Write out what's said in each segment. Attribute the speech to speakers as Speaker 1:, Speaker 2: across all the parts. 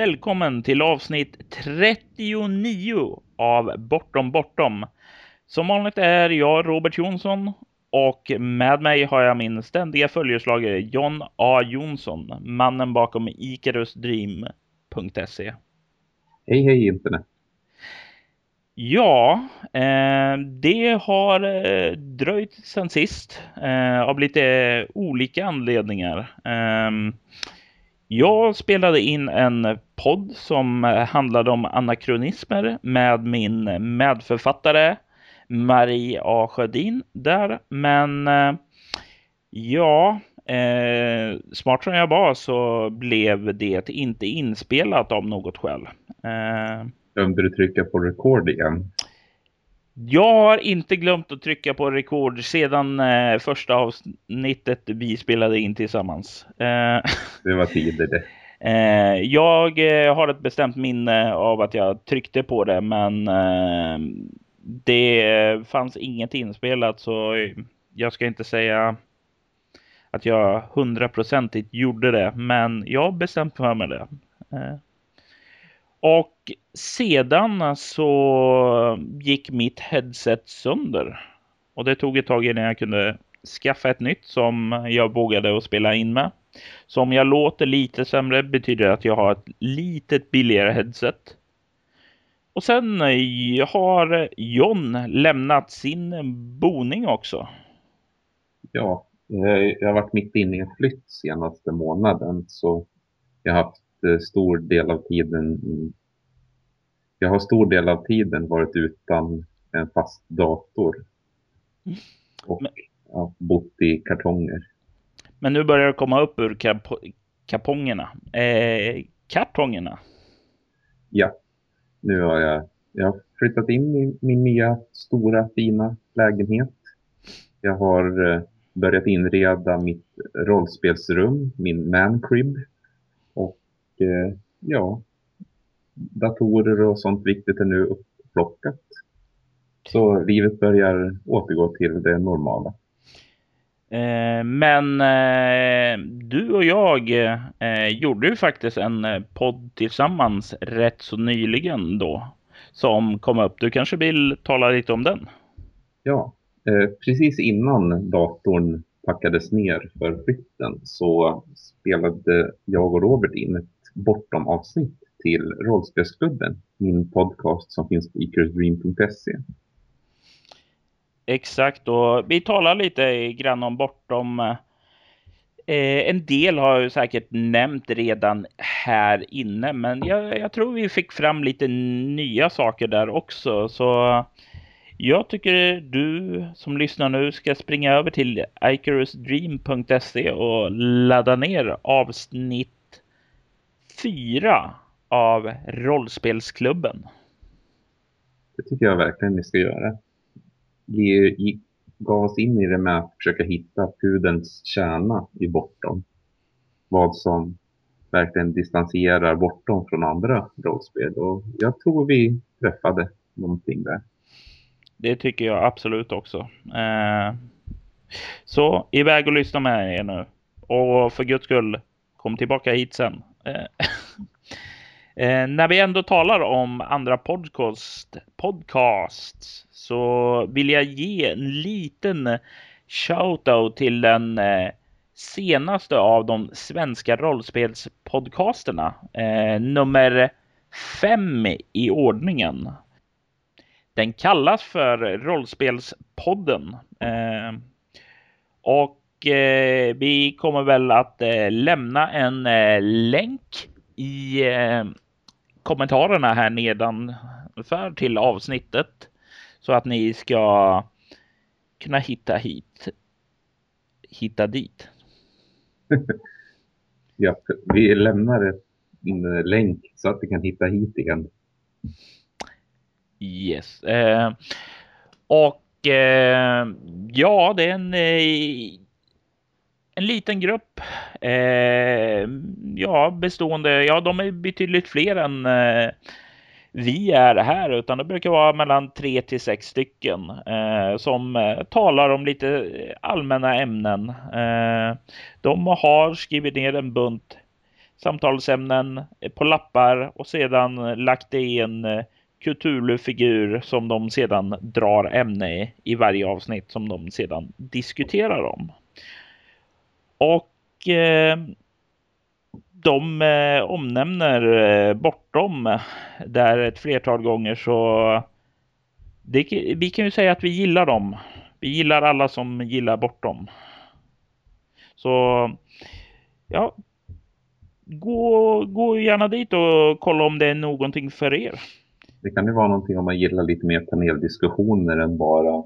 Speaker 1: välkommen till avsnitt 39 av Bortom Bortom. Som vanligt är jag Robert Jonsson och med mig har jag min ständiga följeslagare John A. Jonsson, mannen bakom Icarusdream.se.
Speaker 2: Hej hej internet!
Speaker 1: Ja, eh, det har eh, dröjt sedan sist eh, av lite olika anledningar. Eh, jag spelade in en podd som handlade om anakronismer med min medförfattare Marie A. Sjödin där. Men eh, ja, eh, smart som jag var så blev det inte inspelat av något skäl.
Speaker 2: Eh, Glömde du trycka på record igen?
Speaker 1: Jag har inte glömt att trycka på rekord sedan eh, första avsnittet vi spelade in tillsammans.
Speaker 2: Eh, det var tidigt det.
Speaker 1: Eh, jag eh, har ett bestämt minne av att jag tryckte på det men eh, det fanns inget inspelat så jag ska inte säga att jag hundraprocentigt gjorde det men jag har bestämt för mig det. Eh, och sedan så gick mitt headset sönder. Och det tog ett tag innan jag kunde skaffa ett nytt som jag vågade att spela in med. Så om jag låter lite sämre betyder det att jag har ett litet billigare headset. Och sen eh, har John lämnat sin boning också.
Speaker 2: Ja, eh, jag har varit mitt inne i en flytt senaste månaden så jag har haft eh, stor del av tiden jag har stor del av tiden varit utan en fast dator. Och Men... ja, bott i kartonger.
Speaker 1: Men nu börjar det komma upp ur kap kapongerna. Eh, kartongerna.
Speaker 2: Ja, nu har jag, jag har flyttat in i min nya stora fina lägenhet. Jag har eh, börjat inreda mitt rollspelsrum, min mancrib. Och eh, ja, datorer och sånt viktigt är nu uppplockat. Så livet börjar återgå till det normala.
Speaker 1: Eh, men eh, du och jag eh, gjorde ju faktiskt en podd tillsammans rätt så nyligen då. Som kom upp. Du kanske vill tala lite om den?
Speaker 2: Ja, precis innan datorn packades ner för flytten så spelade jag och Robert in ett bortom avsnitt till Rollspelsklubben, min podcast som finns på icarusdream.se.
Speaker 1: Exakt, och vi talar lite grann om bortom eh, en del har ju säkert nämnt redan här inne, men jag, jag, tror vi fick fram lite nya saker där också. Så jag tycker du som lyssnar nu ska springa över till icarusdream.se och ladda ner avsnitt 4 av rollspelsklubben.
Speaker 2: Det tycker jag verkligen ni ska göra. Vi gav oss in i det med att försöka hitta pudens kärna i Bortom. Vad som verkligen distanserar Bortom från andra rollspel. Och jag tror vi träffade någonting där.
Speaker 1: Det tycker jag absolut också. Eh, så iväg och lyssna med er nu. Och för guds skull, kom tillbaka hit sen. Eh, Eh, när vi ändå talar om andra podcast, podcasts så vill jag ge en liten shoutout till den eh, senaste av de svenska rollspelspodcasterna. Eh, nummer fem i ordningen. Den kallas för Rollspelspodden. Eh, och eh, vi kommer väl att eh, lämna en eh, länk i kommentarerna här nedanför till avsnittet så att ni ska kunna hitta hit, hitta dit.
Speaker 2: ja, vi lämnar en länk så att ni kan hitta hit igen.
Speaker 1: Yes. Eh, och eh, ja, det är en eh, en liten grupp. Eh, ja, bestående. Ja, de är betydligt fler än eh, vi är här, utan det brukar vara mellan tre till sex stycken eh, som eh, talar om lite allmänna ämnen. Eh, de har skrivit ner en bunt samtalsämnen eh, på lappar och sedan lagt det i en eh, Cthulhu-figur som de sedan drar ämne i, i varje avsnitt som de sedan diskuterar om. Och eh, de eh, omnämner eh, bortom där ett flertal gånger så det, vi kan ju säga att vi gillar dem. Vi gillar alla som gillar bortom. Så ja, gå, gå gärna dit och kolla om det är någonting för er.
Speaker 2: Det kan ju vara någonting om man gillar lite mer paneldiskussioner än bara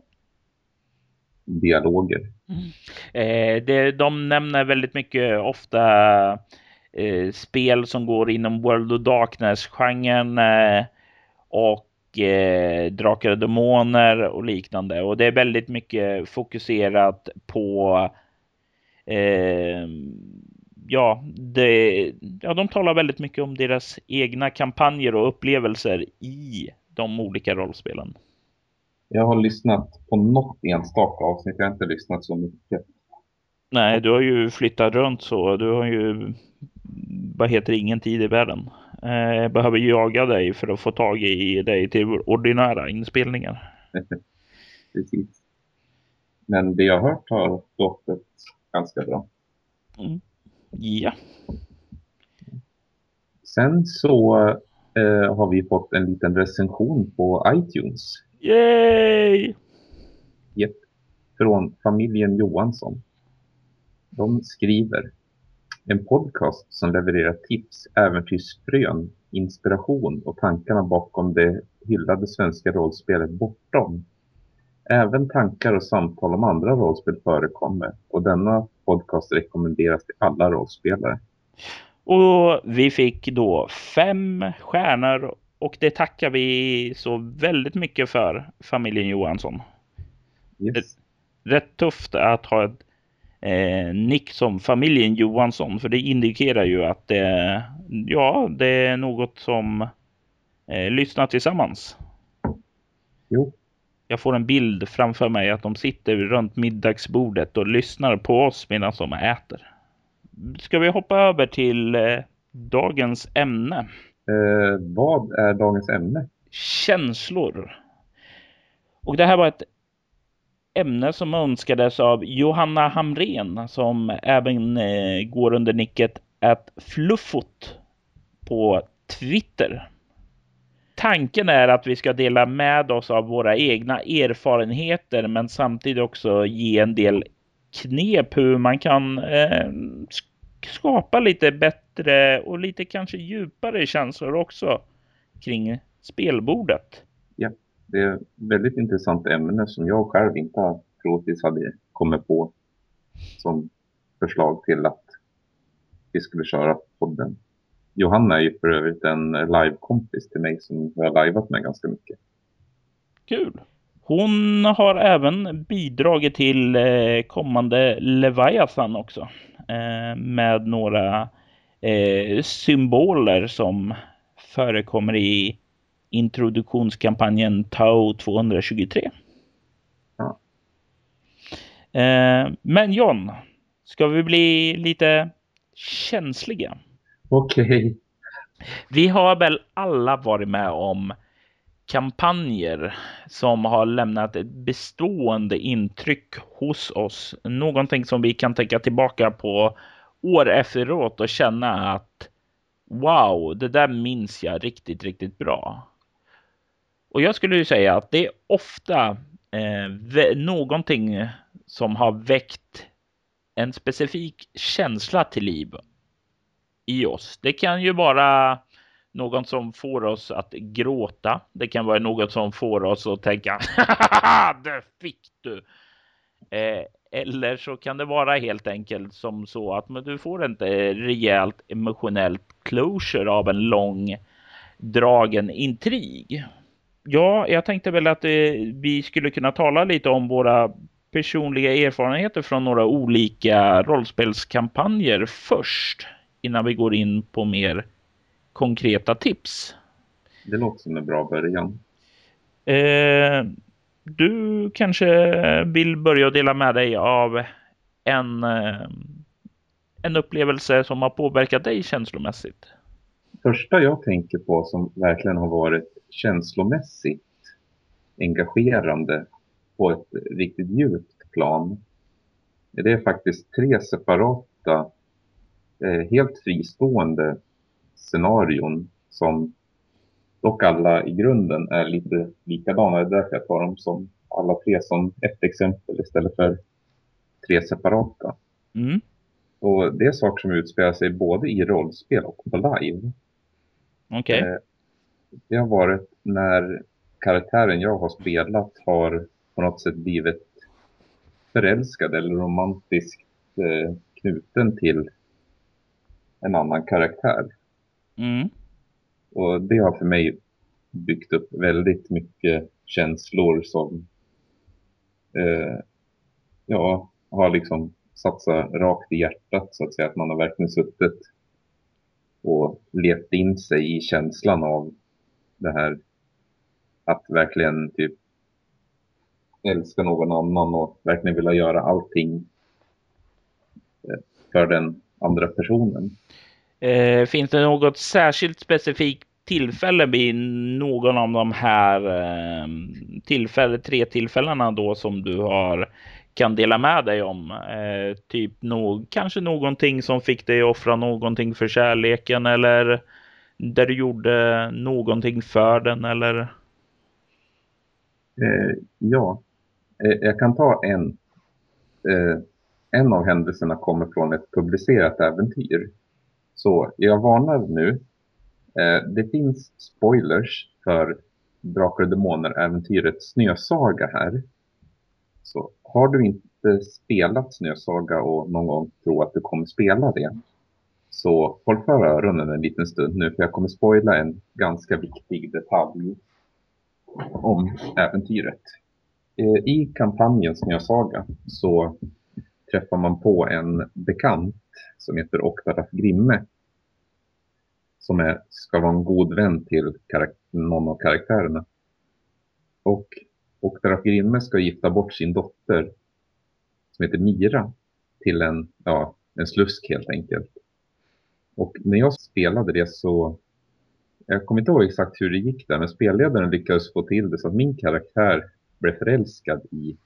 Speaker 2: dialoger.
Speaker 1: Mm. Eh, det, de nämner väldigt mycket ofta eh, spel som går inom World of Darkness-genren eh, och eh, Drakar och Demoner och liknande. Och det är väldigt mycket fokuserat på eh, ja, det, ja, de talar väldigt mycket om deras egna kampanjer och upplevelser i de olika rollspelen.
Speaker 2: Jag har lyssnat på något enstaka avsnitt. Jag har inte lyssnat så mycket.
Speaker 1: Nej, du har ju flyttat runt så. Du har ju, vad heter ingen tid i världen. Eh, behöver jaga dig för att få tag i dig till ordinära inspelningar.
Speaker 2: Precis. Men det jag har hört har gått ganska bra.
Speaker 1: Mm. Ja.
Speaker 2: Sen så eh, har vi fått en liten recension på iTunes.
Speaker 1: Yay!
Speaker 2: Yep. Från familjen Johansson. De skriver en podcast som levererar tips, äventyrsfrön, inspiration och tankarna bakom det hyllade svenska rollspelet Bortom. Även tankar och samtal om andra rollspel förekommer och denna podcast rekommenderas till alla rollspelare.
Speaker 1: Och vi fick då fem stjärnor och det tackar vi så väldigt mycket för, familjen Johansson.
Speaker 2: Yes.
Speaker 1: Rätt tufft att ha ett eh, nick som familjen Johansson, för det indikerar ju att det, ja, det är något som eh, lyssnar tillsammans.
Speaker 2: Jo.
Speaker 1: Jag får en bild framför mig att de sitter runt middagsbordet och lyssnar på oss medan de äter. Ska vi hoppa över till eh, dagens ämne?
Speaker 2: Eh, vad är dagens ämne?
Speaker 1: Känslor. Och det här var ett ämne som önskades av Johanna Hamren som även eh, går under nicket att fluffot på Twitter. Tanken är att vi ska dela med oss av våra egna erfarenheter men samtidigt också ge en del knep hur man kan eh, skapa lite bättre och lite kanske djupare känslor också kring spelbordet.
Speaker 2: Ja, det är ett väldigt intressant ämne som jag själv inte troligtvis hade kommit på som förslag till att vi skulle köra podden. Johanna är ju för övrigt en live-kompis till mig som jag har liveat med ganska mycket.
Speaker 1: Kul! Hon har även bidragit till eh, kommande Leviathan också. Eh, med några eh, symboler som förekommer i introduktionskampanjen Tau 223.
Speaker 2: Ja.
Speaker 1: Men John, ska vi bli lite känsliga?
Speaker 2: Okej. Okay.
Speaker 1: Vi har väl alla varit med om kampanjer som har lämnat ett bestående intryck hos oss. Någonting som vi kan tänka tillbaka på år efteråt och känna att wow, det där minns jag riktigt, riktigt bra. Och jag skulle ju säga att det är ofta eh, någonting som har väckt en specifik känsla till liv i oss. Det kan ju vara någon som får oss att gråta. Det kan vara något som får oss att tänka det fick du. Eh, eller så kan det vara helt enkelt som så att men du får inte rejält emotionellt closure av en lång dragen intrig. Ja, jag tänkte väl att eh, vi skulle kunna tala lite om våra personliga erfarenheter från några olika rollspelskampanjer först innan vi går in på mer konkreta tips.
Speaker 2: Det låter som en bra början.
Speaker 1: Eh, du kanske eh, vill börja dela med dig av en, eh, en upplevelse som har påverkat dig känslomässigt?
Speaker 2: Första jag tänker på som verkligen har varit känslomässigt engagerande på ett riktigt djupt plan. Det är faktiskt tre separata, eh, helt fristående scenarion som dock alla i grunden är lite likadana. Det är därför jag tar dem som alla tre som ett exempel istället för tre separata.
Speaker 1: Mm.
Speaker 2: Och det är saker som utspelar sig både i rollspel och på live.
Speaker 1: Okej. Okay.
Speaker 2: Eh, det har varit när karaktären jag har spelat har på något sätt blivit förälskad eller romantiskt eh, knuten till en annan karaktär.
Speaker 1: Mm.
Speaker 2: Och det har för mig byggt upp väldigt mycket känslor som eh, ja, har liksom satsat rakt i hjärtat så att säga. Att man har verkligen suttit och levt in sig i känslan av det här att verkligen typ älska någon annan och verkligen vilja göra allting eh, för den andra personen.
Speaker 1: Eh, finns det något särskilt specifikt tillfälle vid någon av de här eh, tillfälle, tre tillfällena då som du har kan dela med dig om? Eh, typ no kanske någonting som fick dig att offra någonting för kärleken eller där du gjorde någonting för den eller?
Speaker 2: Eh, ja, eh, jag kan ta en. Eh, en av händelserna kommer från ett publicerat äventyr. Så jag varnar nu. Eh, det finns spoilers för Drakar och Demoner-äventyret Snösaga här. Så har du inte spelat Snösaga och någon gång tror att du kommer spela det så håll för öronen en liten stund nu för jag kommer spoila en ganska viktig detalj om äventyret. Eh, I kampanjen Snösaga så träffar man på en bekant som heter Oktaraf Grimme. Som är, ska vara en god vän till någon av karaktärerna. Och Oktaraf Grimme ska gifta bort sin dotter som heter Mira till en, ja, en slusk helt enkelt. Och när jag spelade det så, jag kommer inte ihåg exakt hur det gick där, men spelledaren lyckades få till det så att min karaktär blev förälskad i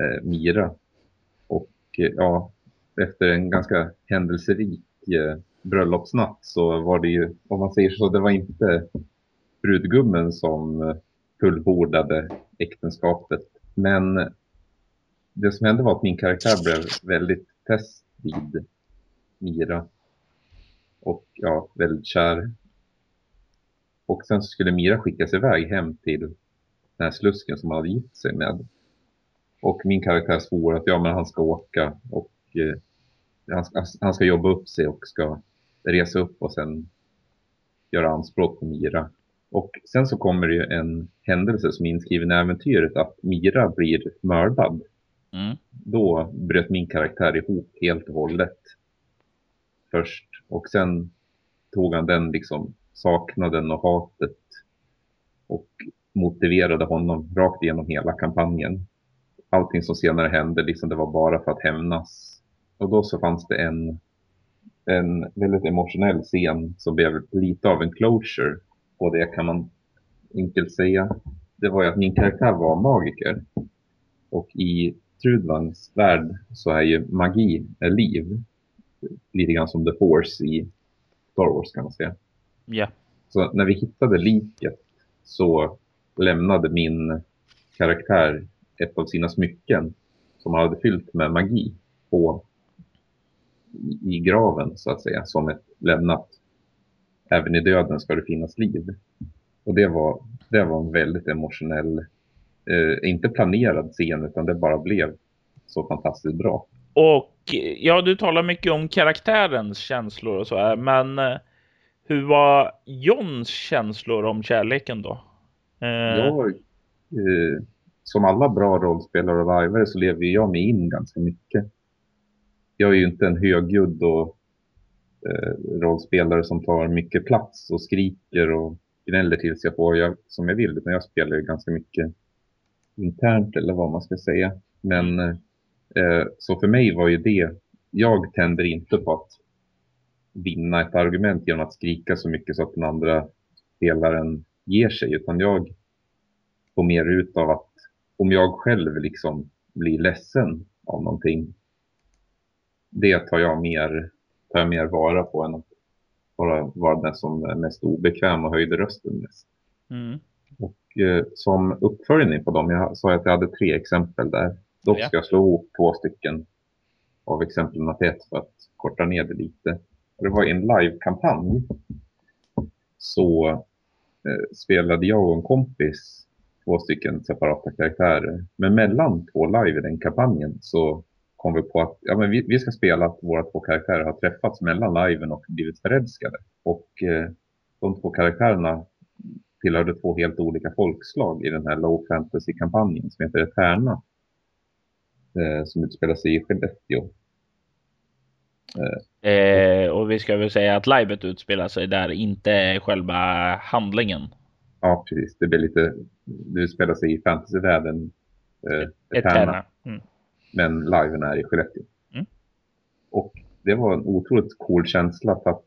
Speaker 2: eh, Mira. Och eh, ja, efter en ganska händelserik eh, bröllopsnatt så var det ju, om man säger så, det var inte brudgummen som eh, fullbordade äktenskapet. Men eh, det som hände var att min karaktär blev väldigt fäst vid Mira. Och ja, väldigt kär. Och sen skulle Mira skickas iväg hem till den här slusken som han hade gift sig med. Och min karaktär svor att ja, men han ska åka och han, ska, han ska jobba upp sig och ska resa upp och sen göra anspråk på Mira. Och sen så kommer det ju en händelse som är inskriven i äventyret att Mira blir mördad.
Speaker 1: Mm.
Speaker 2: Då bröt min karaktär ihop helt och hållet. Först. Och sen tog han den liksom saknaden och hatet och motiverade honom rakt igenom hela kampanjen. Allting som senare hände, liksom det var bara för att hämnas. Och då så fanns det en, en väldigt emotionell scen som blev lite av en closure. Och det kan man enkelt säga. Det var ju att min karaktär var magiker. Och i Trudvangs värld så är ju magi är liv. Lite grann som The Force i Star Wars kan man säga.
Speaker 1: Ja.
Speaker 2: Så när vi hittade liket så lämnade min karaktär ett av sina smycken som han hade fyllt med magi på i graven så att säga som ett lämnat. Även i döden ska det finnas liv. Och det var, det var en väldigt emotionell, eh, inte planerad scen utan det bara blev så fantastiskt bra.
Speaker 1: Och ja, du talar mycket om karaktärens känslor och så här, men eh, hur var Johns känslor om kärleken då?
Speaker 2: Eh... Jag, eh, som alla bra rollspelare och lajvare så lever jag mig in ganska mycket. Jag är ju inte en högljudd och eh, rollspelare som tar mycket plats och skriker och gnäller tills jag får jag, som jag vill, utan jag spelar ju ganska mycket internt eller vad man ska säga. Men eh, så för mig var ju det jag tänder inte på att vinna ett argument genom att skrika så mycket så att den andra spelaren ger sig, utan jag får mer ut av att om jag själv liksom blir ledsen av någonting, det tar jag mer, tar jag mer vara på än att bara vara den som är mest obekväm och höjde rösten mest.
Speaker 1: Mm.
Speaker 2: Och eh, som uppföljning på dem, jag sa att jag hade tre exempel där. Dock ska jag slå ihop två stycken av exemplen till ett för att korta ner det lite. Och det var en live-kampanj. Så eh, spelade jag och en kompis två stycken separata karaktärer. Men mellan två live i den kampanjen så kom vi på att ja, men vi, vi ska spela att våra två karaktärer har träffats mellan liven och blivit förälskade. Och eh, de två karaktärerna tillhörde två helt olika folkslag i den här low fantasy-kampanjen som heter Eterna. Eh, som utspelar sig i Skellefteå.
Speaker 1: Eh, och vi ska väl säga att livet utspelar sig där, inte själva handlingen.
Speaker 2: Ja, precis. Det blir lite, det utspelar sig i fantasyvärlden. Eh, Eterna.
Speaker 1: Eterna.
Speaker 2: Men liven är i Skellefteå.
Speaker 1: Mm.
Speaker 2: Och det var en otroligt cool känsla för att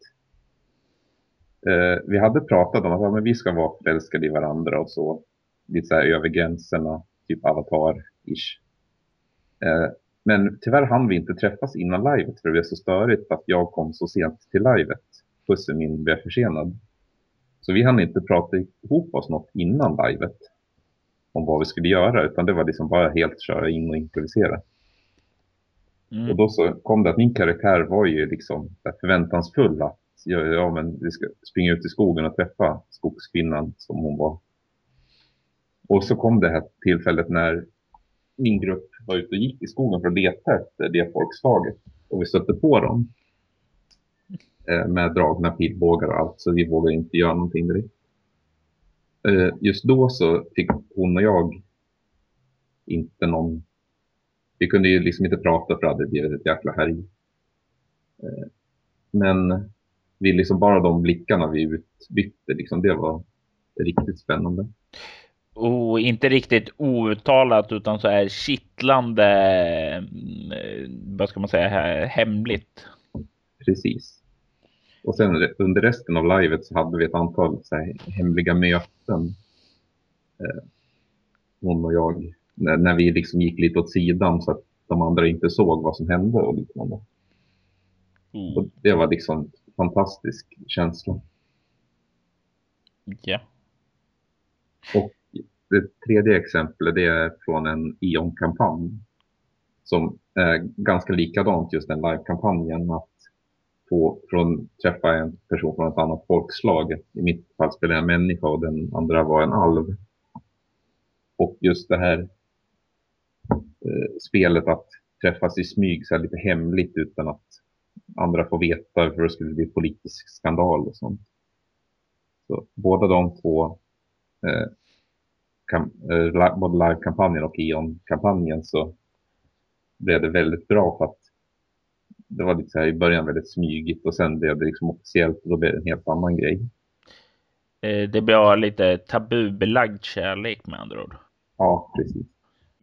Speaker 2: eh, vi hade pratat om att ja, men vi ska vara förälskade i varandra och så. Lite så här över gränserna, typ avatar-ish. Eh, men tyvärr hann vi inte träffas innan livet för det blev så störigt att jag kom så sent till livet. Pussen min blev försenad. Så vi hann inte prata ihop oss något innan livet om vad vi skulle göra utan det var liksom bara helt köra in och improvisera.
Speaker 1: Mm.
Speaker 2: Och då så kom det att min karaktär var ju liksom förväntansfull att ja, ja, men vi ska springa ut i skogen och träffa skogskvinnan som hon var. Och så kom det här tillfället när min grupp var ute och gick i skogen för att leta efter det folkslaget. Och vi stötte på dem. Eh, med dragna pilbågar och allt, så vi vågade inte göra någonting direkt. Eh, just då så fick hon och jag inte någon vi kunde ju liksom inte prata för det hade blivit ett jäkla härj. Eh, Men vi liksom bara de blickarna vi utbytte, liksom, det var riktigt spännande.
Speaker 1: Och inte riktigt outtalat utan så här kittlande, mm, vad ska man säga, he- hemligt.
Speaker 2: Precis. Och sen under resten av livet så hade vi ett antal så här, hemliga möten. Eh, hon och jag. När, när vi liksom gick lite åt sidan så att de andra inte såg vad som hände och liknande. Och
Speaker 1: Mm.
Speaker 2: det var liksom en fantastisk känsla.
Speaker 1: Ja.
Speaker 2: Och det tredje exemplet det är från en Ion-kampanj. Som är ganska likadant just den live-kampanjen. Att få från, träffa en person från ett annat folkslag. I mitt fall spelade jag en människa och den andra var en alv. Och just det här spelet att träffas i smyg så här lite hemligt utan att andra får veta för det skulle bli politisk skandal och sånt. Så båda de två eh, kam, eh, både live-kampanjen och Ion-kampanjen så blev det väldigt bra för att det var lite så här i början väldigt smygigt och sen blev det liksom officiellt och då blev det en helt annan grej.
Speaker 1: Eh, Det blir lite tabubelagd kärlek med andra ord.
Speaker 2: Ja, precis.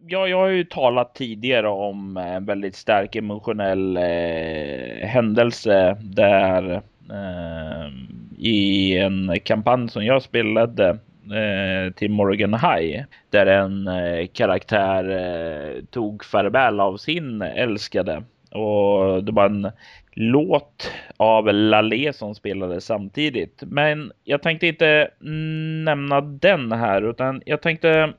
Speaker 1: Ja, jag har ju talat tidigare om en väldigt stark emotionell eh, händelse där eh, i en kampanj som jag spelade eh, till Morgan High där en eh, karaktär eh, tog farväl av sin älskade och det var en låt av Lalé som spelade samtidigt. Men jag tänkte inte mm, nämna den här utan jag tänkte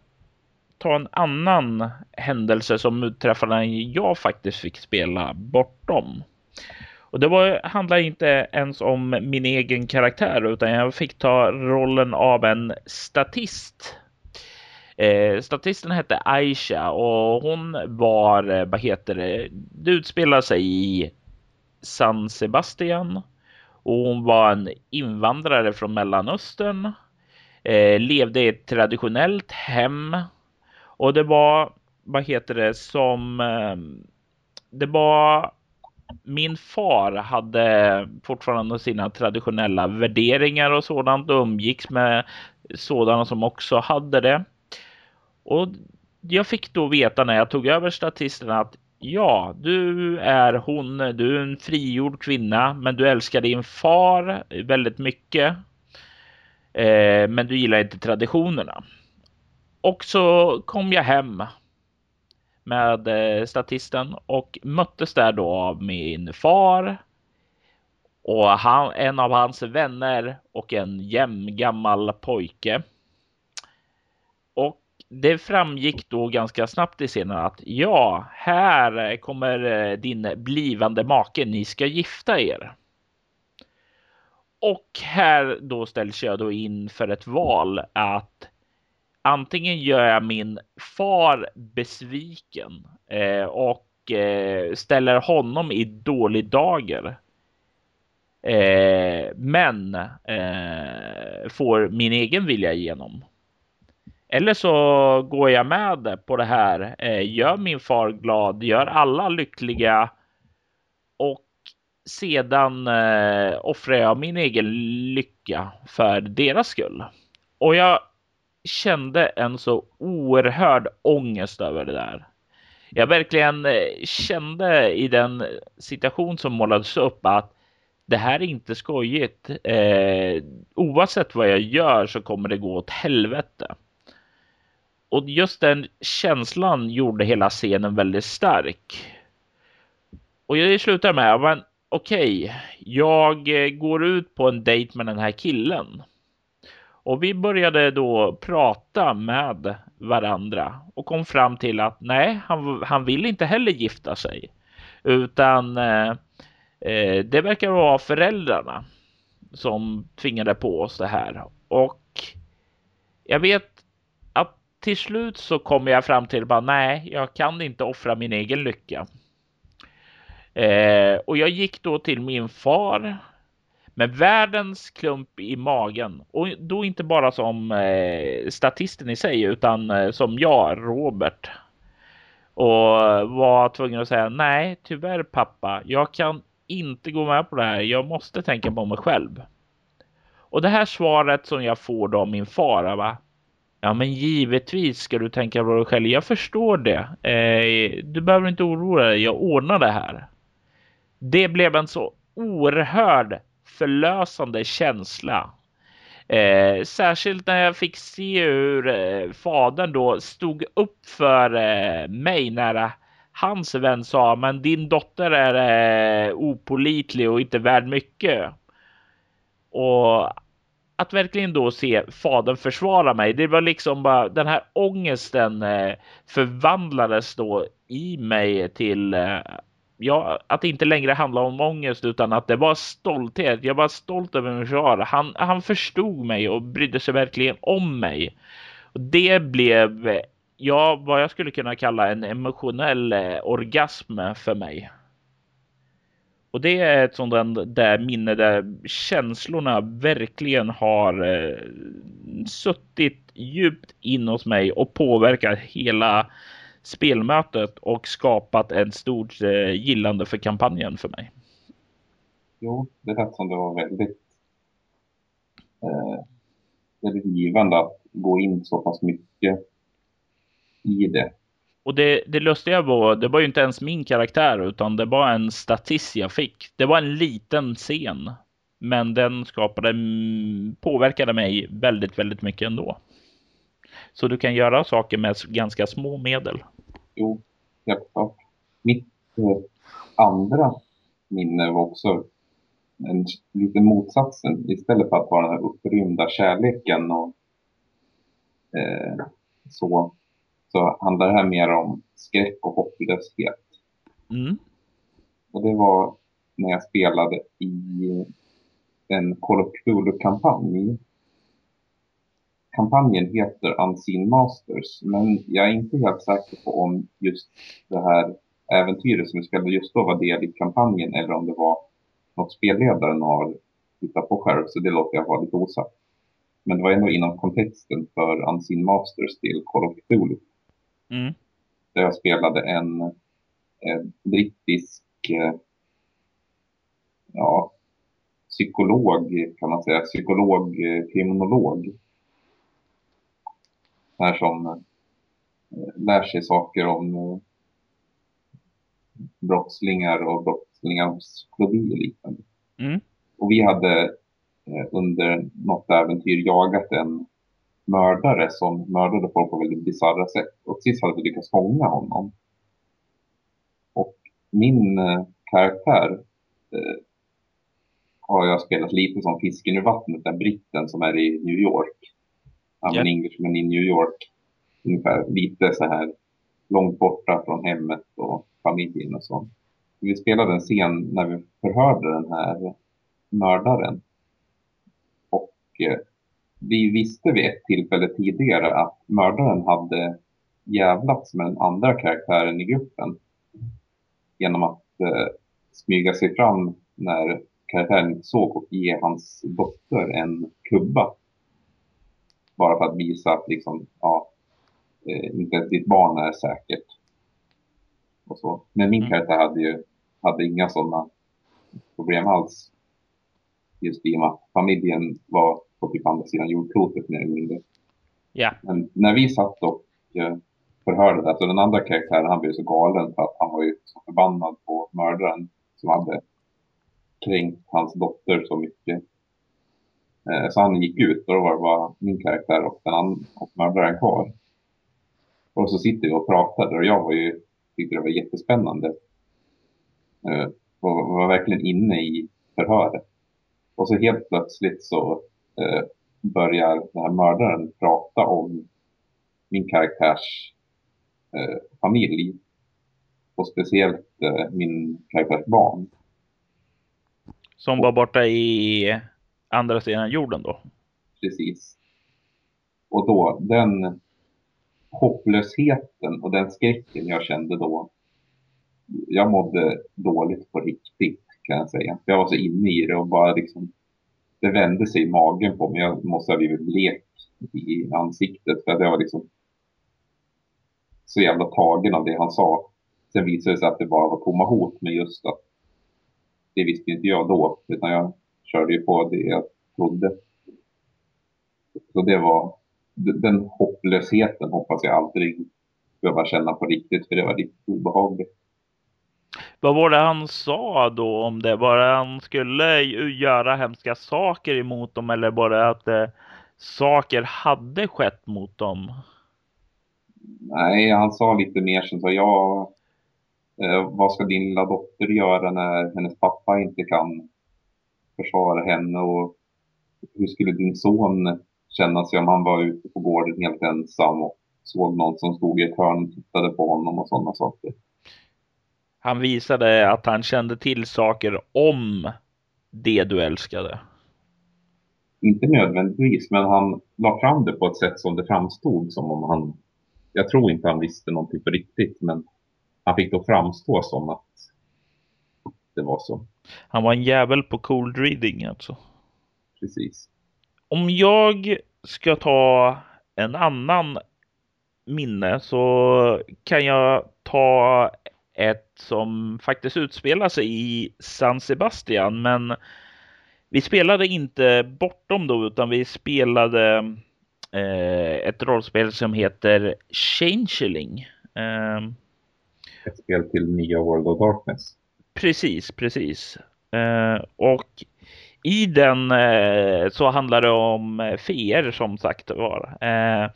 Speaker 1: ta en annan händelse som utträffade när jag faktiskt fick spela bortom. Och det var, handlar inte ens om min egen karaktär utan jag fick ta rollen av en statist. Eh, statisten hette Aisha och hon var, eh, vad heter det, det utspelar sig i San Sebastian. Och hon var en invandrare från Mellanöstern. Eh, levde i ett traditionellt hem och det var, vad heter det, som... Eh, det var... Min far hade fortfarande sina traditionella värderingar och sådant och umgicks med sådana som också hade det. Och jag fick då veta när jag tog över statisterna att ja, du är hon, du är en frigjord kvinna, men du älskar din far väldigt mycket. Eh, men du gillar inte traditionerna. Och så kom jag hem med eh, statisten och möttes där då av min far och han, en av hans vänner och en jämngammal pojke. Och det framgick då ganska snabbt i scenen att ja, här kommer eh, din blivande make. Ni ska gifta er. Och här då ställs jag då in för ett val att antingen gör jag min far besviken eh, och eh, ställer honom i dålig dager. Eh, men eh, får min egen vilja igenom. Eller så går jag med på det här, eh, gör min far glad, gör alla lyckliga och sedan eh, offrar jag min egen lycka för deras skull. Och jag kände en så oerhörd ångest över det där. Jag verkligen eh, kände i den situation som målades upp att det här är inte skojigt. Eh, oavsett vad jag gör så kommer det gå åt helvete. Och just den känslan gjorde hela scenen väldigt stark. Och jag slutar med, men okej, okay, jag eh, går ut på en dejt med den här killen. Och vi började då prata med varandra och kom fram till att nej, han, han vill inte heller gifta sig. Utan eh, eh det verkar vara föräldrarna som tvingade på oss det här. Och jag vet att till slut så kommer jag fram till bara nej, jag kan inte offra min egen lycka. Eh, och jag gick då till min far med världens klump i magen och då inte bara som eh, statisten i sig utan eh, som jag, Robert. Och var tvungen att säga nej, tyvärr pappa, jag kan inte gå med på det här. Jag måste tänka på mig själv. Och det här svaret som jag får då av min far, va? Ja, men givetvis ska du tänka på dig själv. Jag förstår det. Eh, du behöver inte oroa dig. Jag ordnar det här. Det blev en så oerhörd förlösande känsla. Eh, särskilt när jag fick se hur eh, fadern då stod upp för eh, mig när hans vän sa men din dotter är eh, opolitlig och inte värd mycket. Och att verkligen då se fadern försvara mig. Det var liksom bara den här ångesten eh, förvandlades då i mig till eh, ja, att det inte längre handlar om ångest utan att det var stolthet. Jag var stolt över min far. Han, han förstod mig och brydde sig verkligen om mig. Och det blev, ja, vad jag skulle kunna kalla en emotionell eh, orgasm för mig. Och det är ett sådant där minne där känslorna verkligen har eh, suttit djupt in hos mig och påverkat hela spelmötet och skapat ett stort eh, gillande för kampanjen för mig.
Speaker 2: Jo, det lät som det var väldigt, eh, väldigt givande att gå in så pass mycket i det.
Speaker 1: Och det, det lustiga var, det var ju inte ens min karaktär utan det var en statist jag fick. Det var en liten scen. Men den skapade, påverkade mig väldigt, väldigt mycket ändå. Så du kan göra saker med ganska små medel.
Speaker 2: Jo, helt klart. Mitt eh, andra minne var också en liten motsatsen. Istället för att vara den här upprymda kärleken och eh, så, så handlar det här mer om skräck och hopplöshet. Mm. Och det var när jag spelade i en Call of Cthulhu-kampanj kampanjen heter Unseen Masters, men jag är inte helt säker på om just det här äventyret som vi spelade just då var del i kampanjen eller om det var något spelledaren har hittat på själv, så det låter jag vara lite osagt. Men det var ändå inom kontexten för Unseen Masters till Call of Cthulhu. Mm. Där jag spelade en, en brittisk eh, ja, psykolog, kan man säga, psykolog, eh, kriminolog här som eh, lär sig saker om eh, brottslingar och brottslingars klovi och liknande.
Speaker 1: Mm.
Speaker 2: Och vi hade eh, under något äventyr jagat en mördare som mördade folk på väldigt bisarra sätt. Och sist hade vi lyckats fånga honom. Och min karaktär eh, har jag spelat lite som fisken ur vattnet, den britten som är i New York. I'm an Englishman i New York. Ungefär lite så här långt borta från hemmet och familjen och så. Vi spelade en scen när vi förhörde den här mördaren. Och eh, vi visste vid ett tillfälle tidigare att mördaren hade jävlats med den andra karaktären i gruppen. Genom att eh, smyga sig fram när karaktären inte såg och ge hans dotter en kubba. Bara för att visa att liksom, ja, eh, inte ens ditt barn är säkert. Och så. Men min mm. karaktär hade ju hade inga sådana problem alls. Just i och med att familjen var på typ andra sidan jordklotet mer eller mindre.
Speaker 1: Ja.
Speaker 2: Men när vi satt och eh, förhörde det, alltså den andra karaktären han blev så galen för att han var ju så förbannad på mördaren som hade kränkt hans dotter så mycket. Eh, så han gick ut och då var det bara min karaktär och, den och mördaren kvar. Och så sitter vi och pratar och jag var ju, tyckte det var jättespännande. Eh, och var verkligen inne i förhöret. Och så helt plötsligt så eh, börjar den här mördaren prata om min karaktärs eh, familj. Och speciellt eh, min karaktärs barn.
Speaker 1: Som var borta i andra sidan jorden då?
Speaker 2: Precis. Och då, den hopplösheten och den skräcken jag kände då. Jag mådde dåligt på riktigt kan jag säga. Jag var så inne i det och bara liksom. Det vände sig i magen på mig. Jag måste ha blivit blek i ansiktet för att jag var liksom. Så jävla tagen av det han sa. Sen visade det sig att det bara var tomma hot men just att. Det visste inte jag då utan jag körde ju på det jag trodde. Så det var den hopplösheten hoppas jag aldrig behöva känna på riktigt för det var riktigt obehagligt.
Speaker 1: Vad var det han sa då om det? Var det han skulle göra hemska saker emot dem eller bara att eh, saker hade skett mot dem?
Speaker 2: Nej, han sa lite mer som så ja, eh, vad ska din lilla dotter göra när hennes pappa inte kan försvara henne och hur skulle din son känna sig om han var ute på gården helt ensam och såg någon som stod i ett hörn och tittade på honom och sådana saker.
Speaker 1: Han visade att han kände till saker om det du älskade.
Speaker 2: Inte nödvändigtvis, men han la fram det på ett sätt som det framstod som om han... Jag tror inte han visste någonting på riktigt, men han fick då framstå som att det var så.
Speaker 1: Han var en jävel på cold reading alltså.
Speaker 2: Precis.
Speaker 1: Om jag ska ta en annan minne så kan jag ta ett som faktiskt utspelar sig i San Sebastian. Men vi spelade inte bortom då, utan vi spelade eh, ett rollspel som heter Changeling. Eh,
Speaker 2: ett spel till nya World of Darkness.
Speaker 1: Precis, precis. Eh, och i den eh, så handlar det om eh, feer som sagt var. Eh,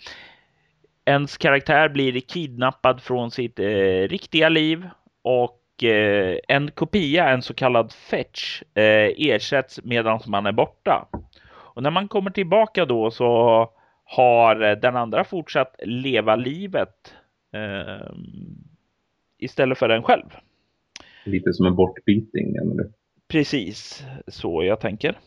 Speaker 1: ens karaktär blir kidnappad från sitt eh, riktiga liv och eh, en kopia, en så kallad fetch, eh, ersätts medan man är borta. Och när man kommer tillbaka då så har eh, den andra fortsatt leva livet eh, istället för den själv.
Speaker 2: Lite som en bortbyting, eller?
Speaker 1: Precis så jag tänker.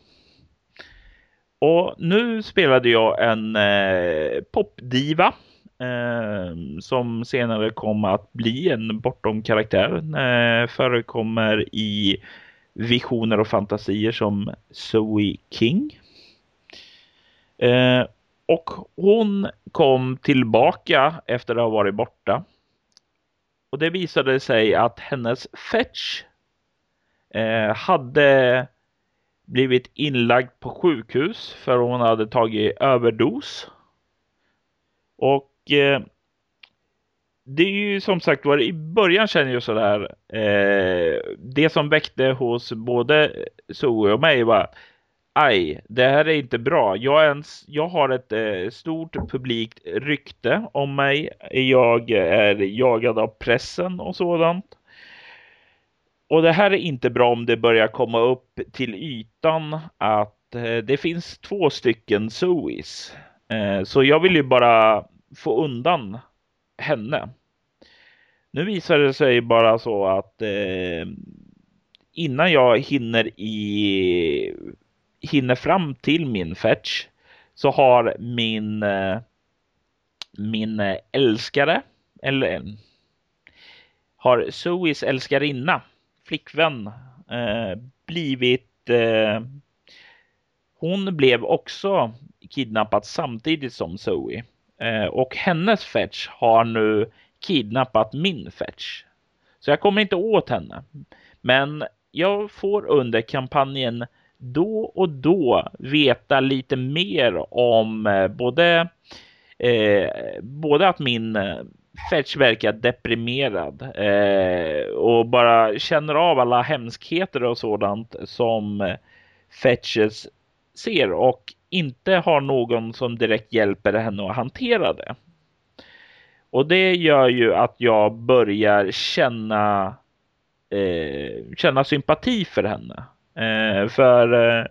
Speaker 1: Och nu spelade jag en eh, popdiva eh, som senare kom att bli en bortom karaktär. Eh, förekommer i visioner och fantasier som Zoe King. Eh, och hon kom tillbaka efter att ha varit borta. Och det visade sig att hennes fetch eh, hade blivit inlagd på sjukhus för hon hade tagit överdos. Och eh, det är ju som sagt var i början känner jag sådär. Eh, det som väckte hos både Zoe och mig var aj, det här är inte bra. Jag, ens, jag har ett eh, stort publikt rykte om mig. Jag är jagad av pressen och sådant. Och det här är inte bra om det börjar komma upp till ytan att eh, det finns två stycken Zoes. Eh, så jag vill ju bara få undan henne. Nu visar det sig bara så att eh, innan jag hinner i hinner fram till min fetch så har min eh, min eh, älskare eller eh, har Zoes älskarinna flickvän eh, blivit eh, hon blev också kidnappad samtidigt som Zoe eh, och hennes fetch har nu kidnappat min fetch. Så jag kommer inte åt henne. Men jag får under kampanjen då och då veta lite mer om eh, både, eh, både att min eh, Fetch verkar deprimerad eh, och bara känner av alla hemskheter och sådant som eh, Fetches ser och inte har någon som direkt hjälper henne att hantera det. Och det gör ju att jag börjar känna eh, känna sympati för henne. Eh, för eh,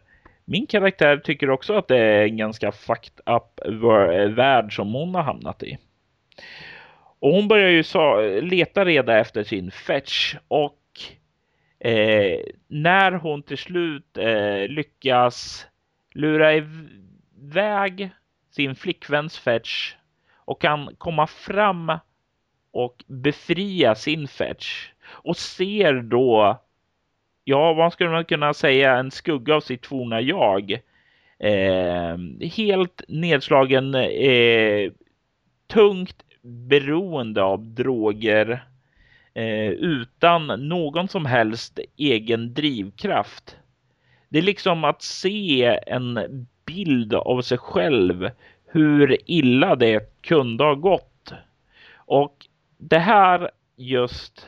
Speaker 1: min karaktär tycker också att det är en ganska fucked up värld som hon har hamnat i. Och hon börjar ju leta reda efter sin fetch och eh, när hon till slut eh, lyckas lura iväg sin flickväns fetch och kan komma fram och befria sin fetch och ser då ja, vad skulle man kunna säga, en skugga av sitt forna jag. Eh, helt nedslagen, eh, tungt beroende av droger eh, utan någon som helst egen drivkraft. Det är liksom att se en bild av sig själv, hur illa det kunde ha gått. Och det här just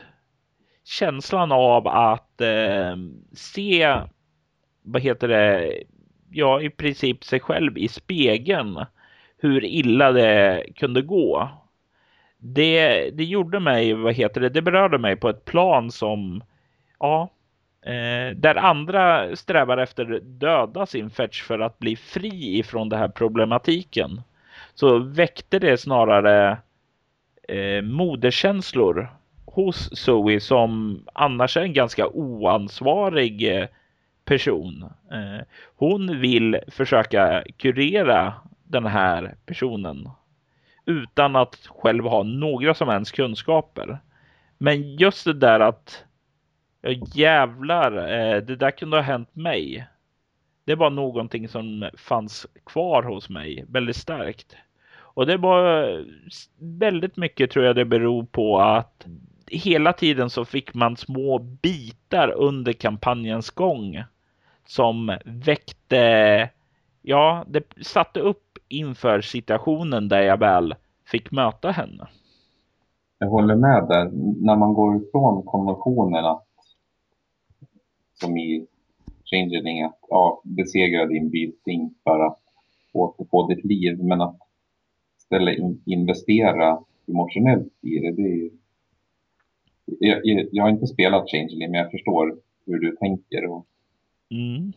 Speaker 1: känslan av att eh, se, vad heter det, ja i princip sig själv i spegeln. Hur illa det kunde gå. Det, det gjorde mig, vad heter det, det berörde mig på ett plan som, ja, eh, där andra strävar efter döda sin fetch för att bli fri ifrån den här problematiken. Så väckte det snarare eh, moderkänslor hos Zoe som annars är en ganska oansvarig eh, person. Eh, hon vill försöka kurera den här personen utan att själv ha några som helst kunskaper. Men just det där att ja, jävlar, eh, det där kunde ha hänt mig. Det var någonting som fanns kvar hos mig väldigt starkt. Och det var väldigt mycket tror jag det beror på att hela tiden så fick man små bitar under kampanjens gång som väckte, ja, det satte upp inför situationen där jag väl fick möta henne.
Speaker 2: Jag håller med där. När man går ifrån konventionerna som i Changeling att ja, besegra din byting för att återfå ditt liv. Men att istället in, investera emotionellt i det, det är jag, jag, har inte spelat Changeling, men jag förstår hur du tänker. Och,
Speaker 1: mm.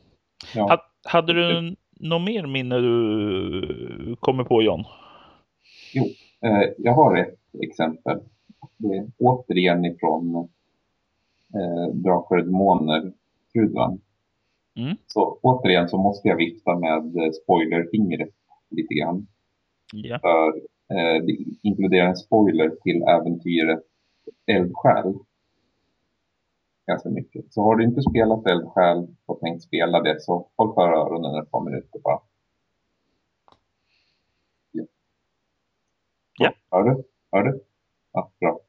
Speaker 1: ja. Hade du något mer minne du kommer på, John?
Speaker 2: Jo, eh, jag har ett exempel. Det är återigen ifrån eh, Drakar och Demoner, Trudvan. Mm. Så återigen så måste jag vifta med spoilerfingret lite grann.
Speaker 1: Ja.
Speaker 2: För eh, det inkluderar en spoiler till äventyret eldsjäl ganska mycket. Så har du inte spelat eldsjäl och tänkt spela det så håll för öronen ett par minuter bara. Ja.
Speaker 1: ja.
Speaker 2: Hör du? Hör du? Ja, bra.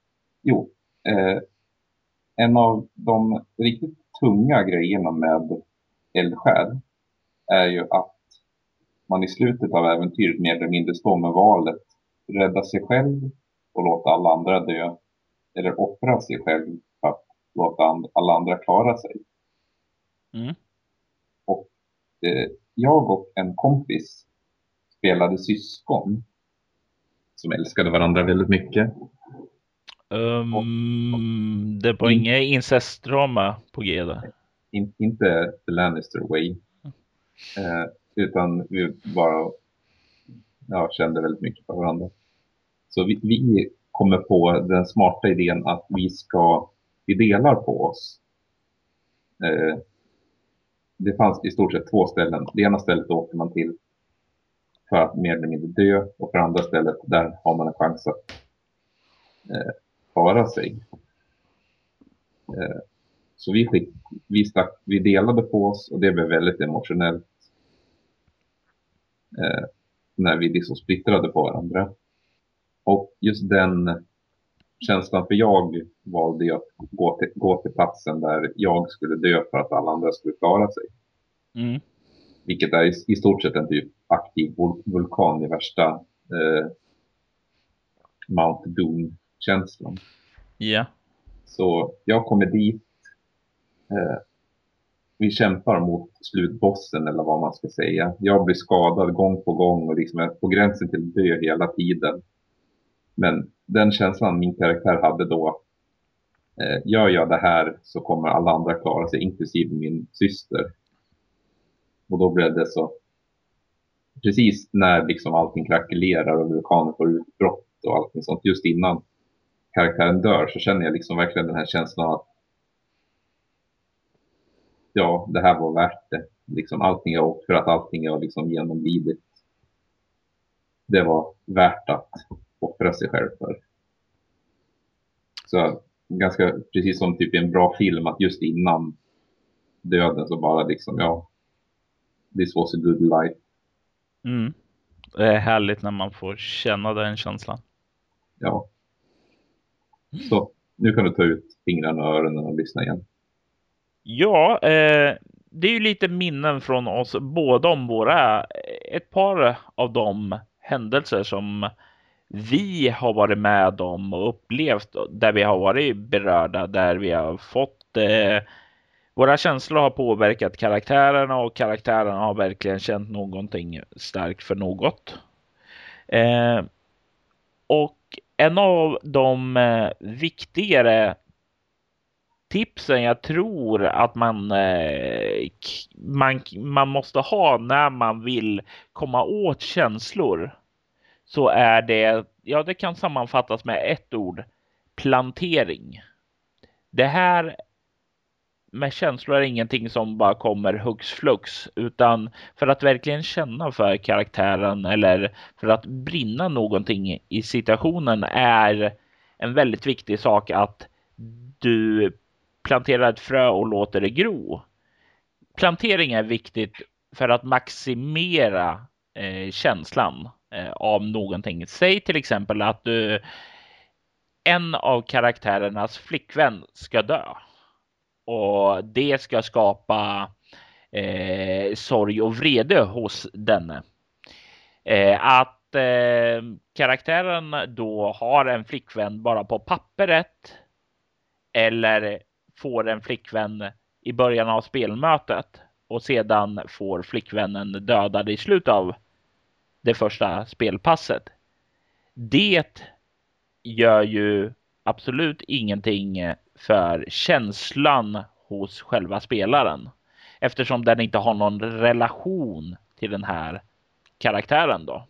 Speaker 2: Jo, eh, en av de riktigt tunga grejerna med eldsjäl är ju att man i slutet av äventyret mer eller mindre står med valet rädda sig själv och låta alla andra dö. Eller offra sig själv för att låta alla andra klara sig.
Speaker 1: Mm.
Speaker 2: Och eh, jag och en kompis spelade syskon som älskade varandra väldigt mycket.
Speaker 1: Um, det var in, inget incestdrama på G där?
Speaker 2: In, inte The Lannister Way. Eh, utan vi bara ja, kände väldigt mycket för varandra. Så vi, vi kommer på den smarta idén att vi ska, vi delar på oss. Eh, det fanns i stort sett två ställen. Det ena stället åker man till för att mer eller mindre dö och för andra stället där har man en chans att eh, para sig. Eh, så vi, fick, vi, stack, vi delade på oss och det blev väldigt emotionellt eh, när vi liksom splittrade på varandra. Och just den känslan, för jag valde ju att gå till, gå till platsen där jag skulle dö för att alla andra skulle klara sig.
Speaker 1: Mm.
Speaker 2: Vilket är i, i, stort sett en typ aktiv vulkan i värsta eh, Mount Doom-känslan.
Speaker 1: Ja.
Speaker 2: Så jag kommer dit. Eh, vi kämpar mot slutbossen eller vad man ska säga. Jag blir skadad gång på gång och liksom är på gränsen till dö hela tiden. Men den känslan min karaktär hade då, eh, gör jag det här så kommer alla andra klara sig, inklusive min syster. Och då blev det så, precis när liksom allting krackelerar och vulkanen får utbrott och allting sånt, just innan karaktären dör så känner jag liksom verkligen den här känslan att ja, det här var värt det. Liksom allting jag åkt för att allting jag liksom genomlidit. Det var värt att offra sig själv för. Så ganska precis som typ i en bra film att just innan döden så bara liksom ja. This was a good life.
Speaker 1: Mm. Det är härligt när man får känna den känslan.
Speaker 2: Ja. Så nu kan du ta ut fingrarna och öronen och lyssna igen.
Speaker 1: Ja, eh, det är ju lite minnen från oss båda om våra, ett par av de händelser som vi har varit med om och upplevt där vi har varit berörda, där vi har fått eh, våra känslor har påverkat karaktärerna och karaktärerna har verkligen känt någonting starkt för något. Eh, och en av de eh, viktigare tipsen jag tror att man, eh, man, man måste ha när man vill komma åt känslor så är det, ja det kan sammanfattas med ett ord, plantering. Det här med känslor är ingenting som bara kommer hux flux, utan för att verkligen känna för karaktären eller för att brinna någonting i situationen är en väldigt viktig sak att du planterar ett frö och låter det gro. Plantering är viktigt för att maximera eh, känslan Eh, av någonting. Säg till exempel att du en av karaktärernas flickvän ska dö och det ska skapa eh, sorg och vrede hos denne. Eh, att eh, karaktären då har en flickvän bara på pappret eller får en flickvän i början av spelmötet och sedan får flickvännen dödad i slutet av det första spelpasset. Det gör ju absolut ingenting för känslan hos själva spelaren eftersom den inte har någon relation till den här karaktären då.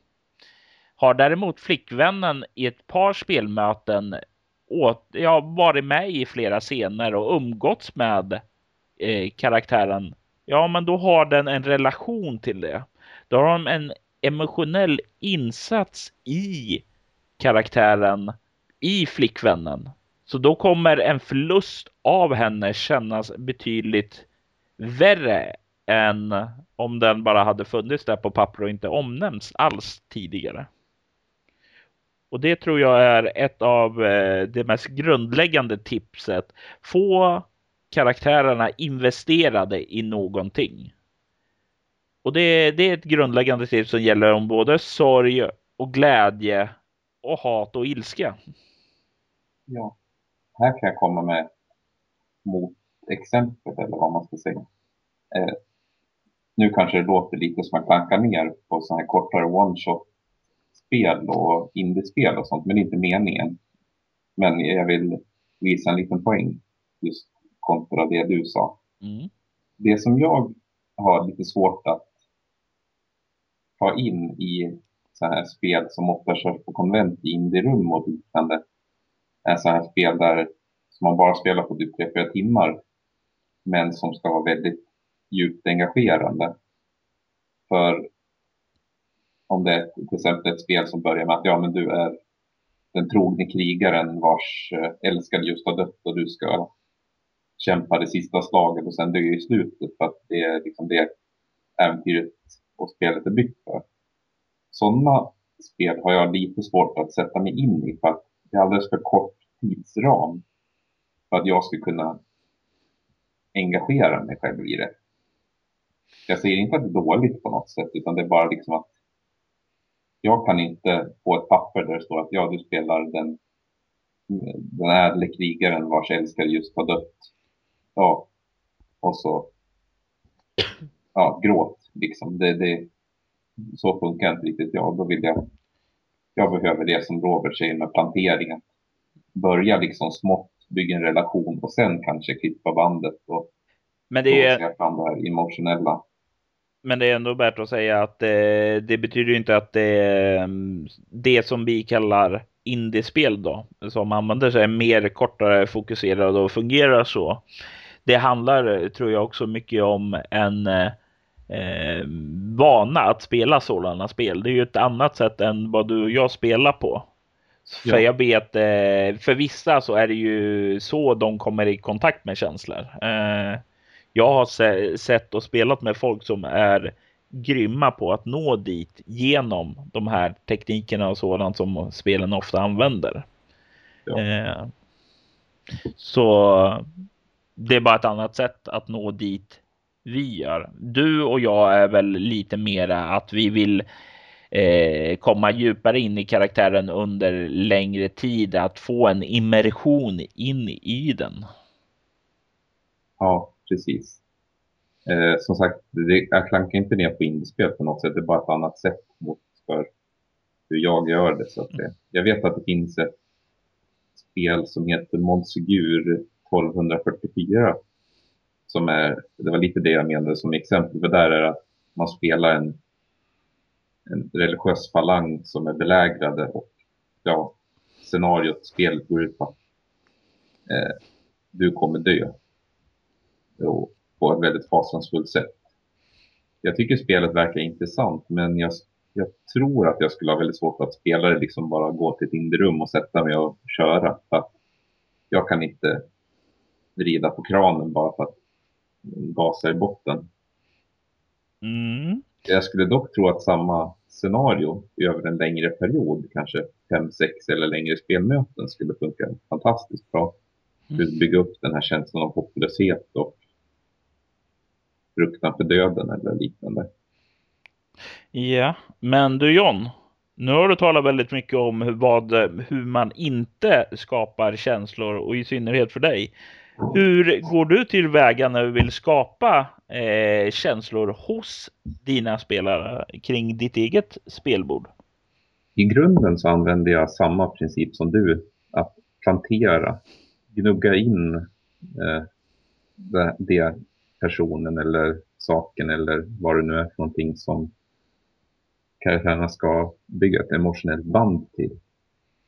Speaker 1: Har däremot flickvännen i ett par spelmöten åt, ja, varit med i flera scener och umgåtts med eh, karaktären. Ja, men då har den en relation till det. Då har de en emotionell insats i karaktären, i flickvännen. Så då kommer en förlust av henne kännas betydligt värre än om den bara hade funnits där på papper och inte omnämnts alls tidigare. Och det tror jag är ett av eh, det mest grundläggande tipset. Få karaktärerna investerade i någonting. Och det, det är ett grundläggande tips som gäller om både sorg och glädje och hat och ilska.
Speaker 2: Ja, här kan jag komma med motexempel eller vad man ska säga. Eh, nu kanske det låter lite som att klanka ner på sådana här kortare one-shot-spel och indiespel och sånt, men det är inte meningen. Men jag vill visa en liten poäng just kontra det du sa.
Speaker 1: Mm.
Speaker 2: Det som jag har lite svårt att ta in i så här spel som ofta körs på konvent i indierum och liknande eh, så här spel där som man bara spelar på typ 3-4 timmar men som ska vara väldigt djupt engagerande. För om det är till exempel ett spel som börjar med att ja, men du är den trogne krigaren vars eh, älskade just har dött och du ska kämpa det sista slaget och sen dö i slutet för att det är liksom det äventyret och spelet är byggt för. Sådana spel har jag lite svårt att sätta mig in i för att det är alldeles för kort tidsram för att jag ska kunna engagera mig själv i det. Jag säger inte att det är dåligt på något sätt utan det är bara liksom att jag kan inte få ett papper där det står att ja, du spelar den, den ädle krigaren vars älskare just har dött. Ja, och så ja, gråt liksom. Det, det, så funkar inte riktigt jag. Då vill jag, jag behöver det som Robert säger med planteringen. Börja liksom smått, bygga en relation och sen kanske klippa bandet och
Speaker 1: Men det är
Speaker 2: se fram det här emotionella.
Speaker 1: Men det är ändå värt att säga att det, det betyder inte att det är det som vi kallar indiespel då, som använder sig mer kortare fokuserade och fungerar så. Det handlar, tror jag, också mycket om en eh, vana att spela sådana spel. Det är ju ett annat sätt än vad du och jag spelar på. För
Speaker 2: Ja.
Speaker 1: jag vet, eh, för vissa så är det ju så de kommer i kontakt med känslor. Eh, jag har se, sett och spelat med folk som är grymma på att nå dit genom de här teknikerna och sådant som spelen ofta använder.
Speaker 2: Ja.
Speaker 1: Eh, så det är bara ett annat sätt att nå dit vi gör. Du och jag är väl lite mera att vi vill eh, komma djupare in i karaktären under längre tid, att få en immersion in i den.
Speaker 2: Ja, precis. Eh, som sagt, det, jag klankar inte ner på indiespel på något sätt. Det är bara ett annat sätt mot för hur jag gör det. Så att det, jag vet att det finns ett spel som heter Monsegur 1244. Som är, det var lite det jag menade som exempel. För där är det att man spelar en, en religiös falang som är belägrade och ja, scenariot, spelet går ut på att eh, du kommer dö. Och på ett väldigt fasansfullt sätt. Jag tycker spelet verkar intressant men jag, jag tror att jag skulle ha väldigt svårt att spela det liksom bara gå till ett indierum och sätta mig och köra. För att jag kan inte vrida på kranen bara för att gasa i botten.
Speaker 1: Mm.
Speaker 2: Jag skulle dock tro att samma scenario över en längre period, kanske fem, sex eller längre spelmöten skulle funka fantastiskt bra.
Speaker 1: Mm.
Speaker 2: Bygga upp den här känslan av hopplöshet och fruktan för döden eller liknande.
Speaker 1: Ja, men du John, nu har du talat väldigt mycket om hur, vad, hur man inte skapar känslor och i synnerhet för dig. Hur går du tillväga när du vill skapa eh, känslor hos dina spelare kring ditt eget spelbord?
Speaker 2: I grunden så använder jag samma princip som du, att plantera, gnugga in eh, det, det personen eller saken eller vad det nu är för någonting som karaktärerna ska bygga ett emotionellt band till.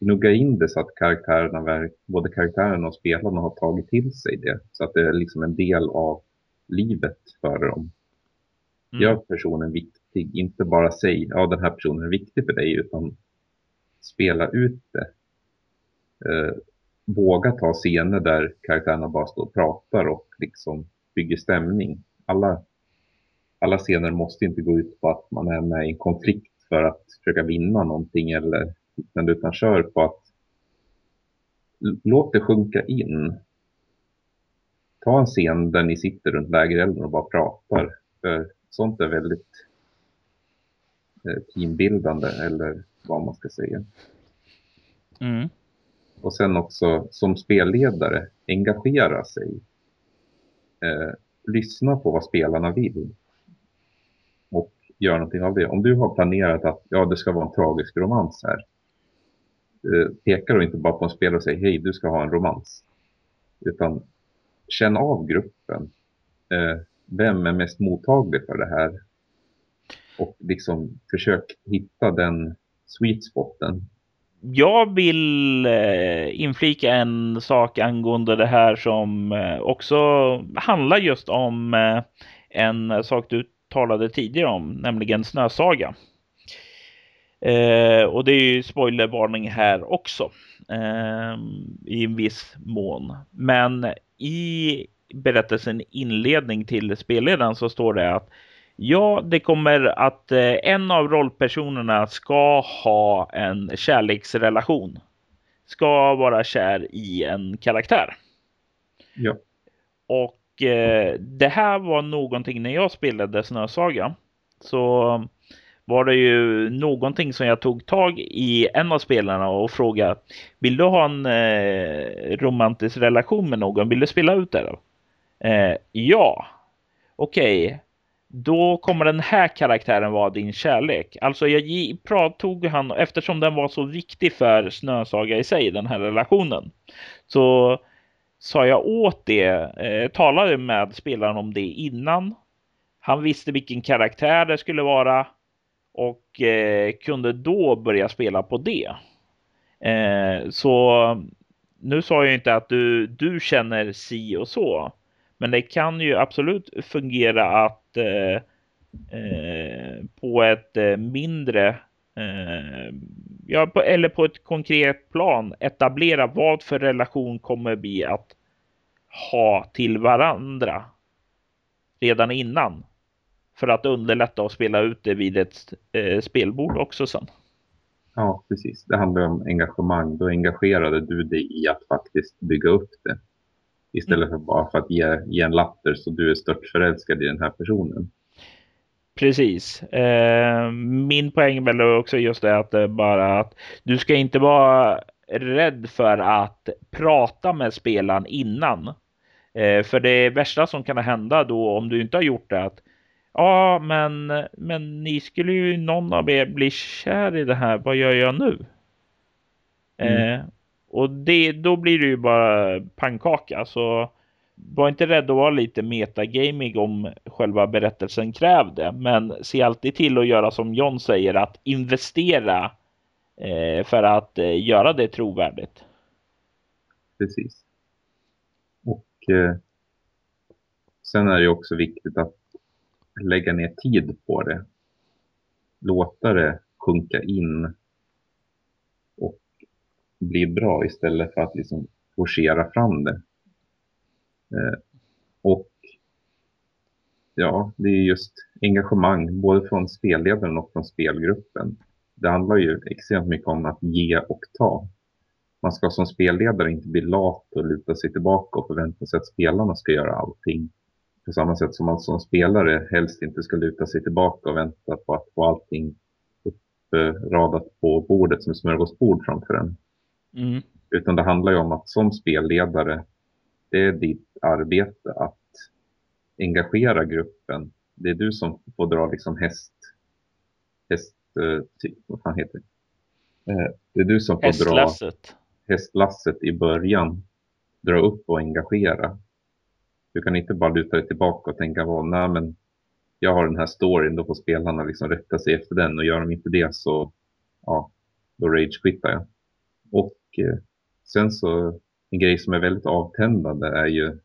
Speaker 2: Gnugga in det så att karaktärerna, både karaktärerna och spelarna har tagit till sig det. Så att det är liksom en del av livet för dem.
Speaker 1: Mm.
Speaker 2: Gör personen viktig, inte bara säg ja den här personen är viktig för dig utan spela ut det. Eh, våga ta scener där karaktärerna bara står och pratar och liksom bygger stämning. Alla, alla scener måste inte gå ut på att man är med i en konflikt för att försöka vinna någonting eller liknande utan kör på att låt det sjunka in. Ta en scen där ni sitter runt lägerelden och bara pratar. För sånt är väldigt eh, teambildande eller vad man ska säga.
Speaker 1: Mm.
Speaker 2: Och sen också som spelledare engagera sig. Eh, lyssna på vad spelarna vill. Och göra någonting av det. Om du har planerat att ja, det ska vara en tragisk romans här. Eh, pekar du inte bara på en spelare och säger hej, du ska ha en romans. Utan känn av gruppen. Eh, vem är mest mottaglig för det här? Och liksom försök hitta den sweet spoten.
Speaker 1: Jag vill eh, inflika en sak angående det här som eh, också handlar just om en sak du talade tidigare om, nämligen Snösaga. Eh, och det är ju spoilervarning här också eh, i en viss mån. Men i berättelsen inledning till spelledaren så står det att ja, det kommer att eh, en av rollpersonerna ska ha en kärleksrelation. Ska vara kär i en karaktär.
Speaker 2: Ja.
Speaker 1: Och eh, det här var någonting när jag spelade Snösaga. Så var det ju någonting som jag tog tag i en av spelarna och frågade Vill du ha en eh, romantisk relation med någon? Vill du spela ut det då? Eh, ja. Okej. Okay. Då kommer den här karaktären vara din kärlek. Alltså jag tog han eftersom den var så viktig för Snösaga i sig, den här relationen. Så sa jag åt det, eh, talade med spelaren om det innan. Han visste vilken karaktär det skulle vara och eh, kunde då börja spela på det. Eh, så nu sa jag inte att du, du känner si och så, men det kan ju absolut fungera att eh, eh på ett eh, mindre eh, ja, på, eller på ett konkret plan etablera vad för relation kommer vi att ha till varandra redan innan för att underlätta och spela ut det vid ett eh, spelbord också sen.
Speaker 2: Ja, precis. Det handlar om engagemang. Då engagerade du dig i att faktiskt bygga upp det. Istället mm. för bara för att ge, ge en latter så du är stört förälskad i den här personen.
Speaker 1: Precis. Eh, min poäng är väl också just det att det bara att du ska inte vara rädd för att prata med spelaren innan. Eh, för det värsta som kan hända då om du inte har gjort det att Ja, men, men ni skulle ju någon av er bli kär i det här. Vad gör jag nu? Mm. Eh, och det, då blir det ju bara pannkaka. Så var inte rädd att vara lite metagaming om själva berättelsen krävde. Men se alltid till att göra som John säger, att investera eh, för att eh, göra det trovärdigt.
Speaker 2: Precis. Och eh, sen är det också viktigt att lägga ner tid på det. Låta det sjunka in och bli bra istället för att liksom forcera fram det. Eh, och ja, det är just engagemang både från spelledaren och från spelgruppen. Det handlar ju extremt mycket om att ge och ta. Man ska som spelledare inte bli lat och luta sig tillbaka och förvänta sig att spelarna ska göra allting på samma sätt som man som spelare helst inte ska luta sig tillbaka och vänta på att få allting uppradat på bordet som smörgåsbord framför en. Mm. Utan det handlar ju om att som spelledare, det är ditt arbete att engagera gruppen. Det är du som får dra liksom häst, häst, eh, typ, vad fan heter det? Eh, det är du som får
Speaker 1: hästlasset. dra
Speaker 2: hästlasset i början, dra upp och engagera. Du kan inte bara luta dig tillbaka och tänka nej men jag har den här storyn, då får spelarna liksom rätta sig efter den och gör de inte det så, ja, då rage-quittar jag. Och eh, sen så, en grej som är väldigt avtändande är ju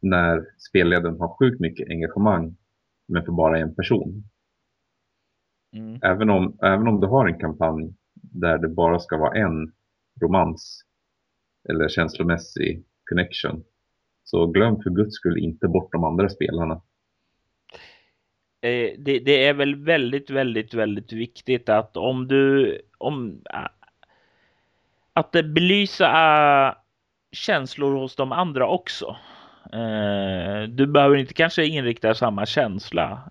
Speaker 2: när spelledaren har sjukt mycket engagemang men för bara en person. Mm. Även, om, även om du har en kampanj där det bara ska vara en romans eller känslomässig connection så glöm för guds skull inte bort de andra spelarna.
Speaker 1: Eh, det, det, är väl väldigt, väldigt, väldigt viktigt att om du om eh, att belysa eh, känslor hos de andra också. Du behöver inte kanske inrikta samma känsla.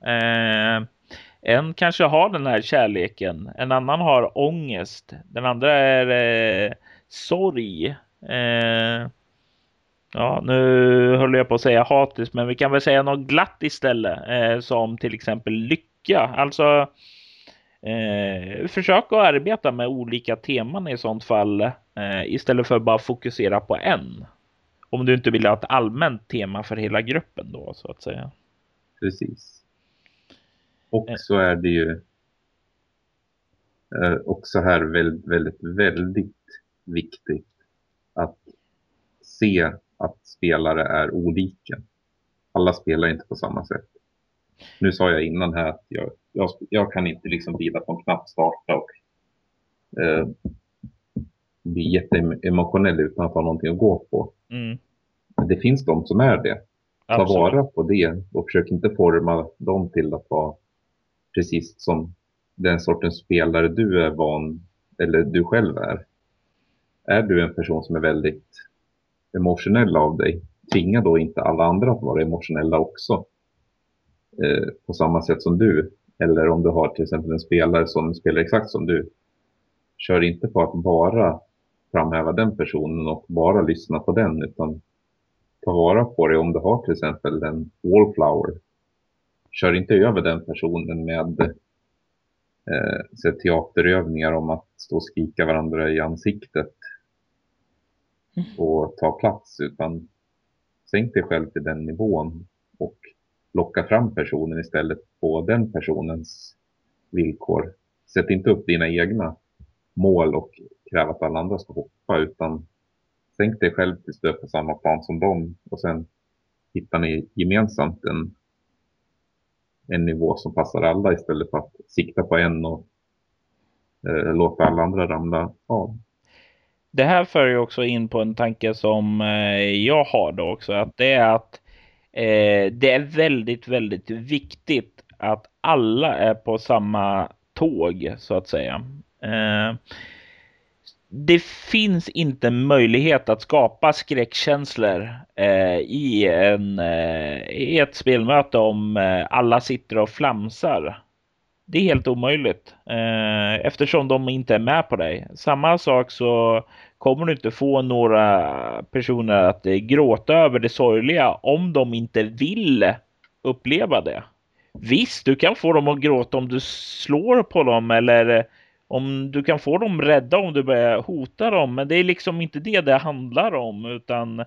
Speaker 1: En kanske har den här kärleken, en annan har ångest, den andra är eh, sorg. Ja, nu höll jag på att säga hatiskt, men vi kan väl säga något glatt istället, eh, som till exempel lycka. Alltså, eh, försök att arbeta med olika teman i sånt fall eh, istället för bara fokusera på en. Om du inte vill ha ett allmänt tema för hela gruppen då, så att säga.
Speaker 2: Precis. Och eh. så är det ju eh, också här väldigt, väldigt, väldigt viktigt att se att spelare är olika. Alla spelar inte på samma sätt. Nu sa jag innan här att jag, jag, jag kan inte liksom vrida på en knapp, starta och eh, bli jätteemotionell utan att ha någonting att gå på. Mm. Det finns de som är det. Ta Absolut. vara på det och försök inte forma dem till att vara precis som den sortens spelare du är van eller du själv är. Är du en person som är väldigt emotionella av dig, tvinga då inte alla andra att vara emotionella också. Eh, på samma sätt som du. Eller om du har till exempel en spelare som spelar exakt som du. Kör inte på att bara framhäva den personen och bara lyssna på den, utan ta vara på det om du har till exempel en wallflower. Kör inte över den personen med eh, teaterövningar om att stå och skrika varandra i ansiktet och ta plats, utan sänk dig själv till den nivån och locka fram personen istället på den personens villkor. Sätt inte upp dina egna mål och kräv att alla andra ska hoppa, utan sänk dig själv tills du är på samma plan som dem och sen hittar ni gemensamt en, en nivå som passar alla istället för att sikta på en och eh, låta alla andra ramla av.
Speaker 1: Det här för ju också in på en tanke som eh, jag har då också, att det är att eh, det är väldigt, väldigt viktigt att alla är på samma tåg så att säga. Eh, det finns inte möjlighet att skapa skräckkänslor eh, i, en, eh, i ett spelmöte om eh, alla sitter och flamsar. Det är helt omöjligt eh, eftersom de inte är med på dig. Samma sak så kommer du inte få några personer att eh, gråta över det sorgliga om de inte vill uppleva det. Visst, du kan få dem att gråta om du slår på dem eller eh, om du kan få dem rädda om du börjar hota dem. Men det är liksom inte det det handlar om utan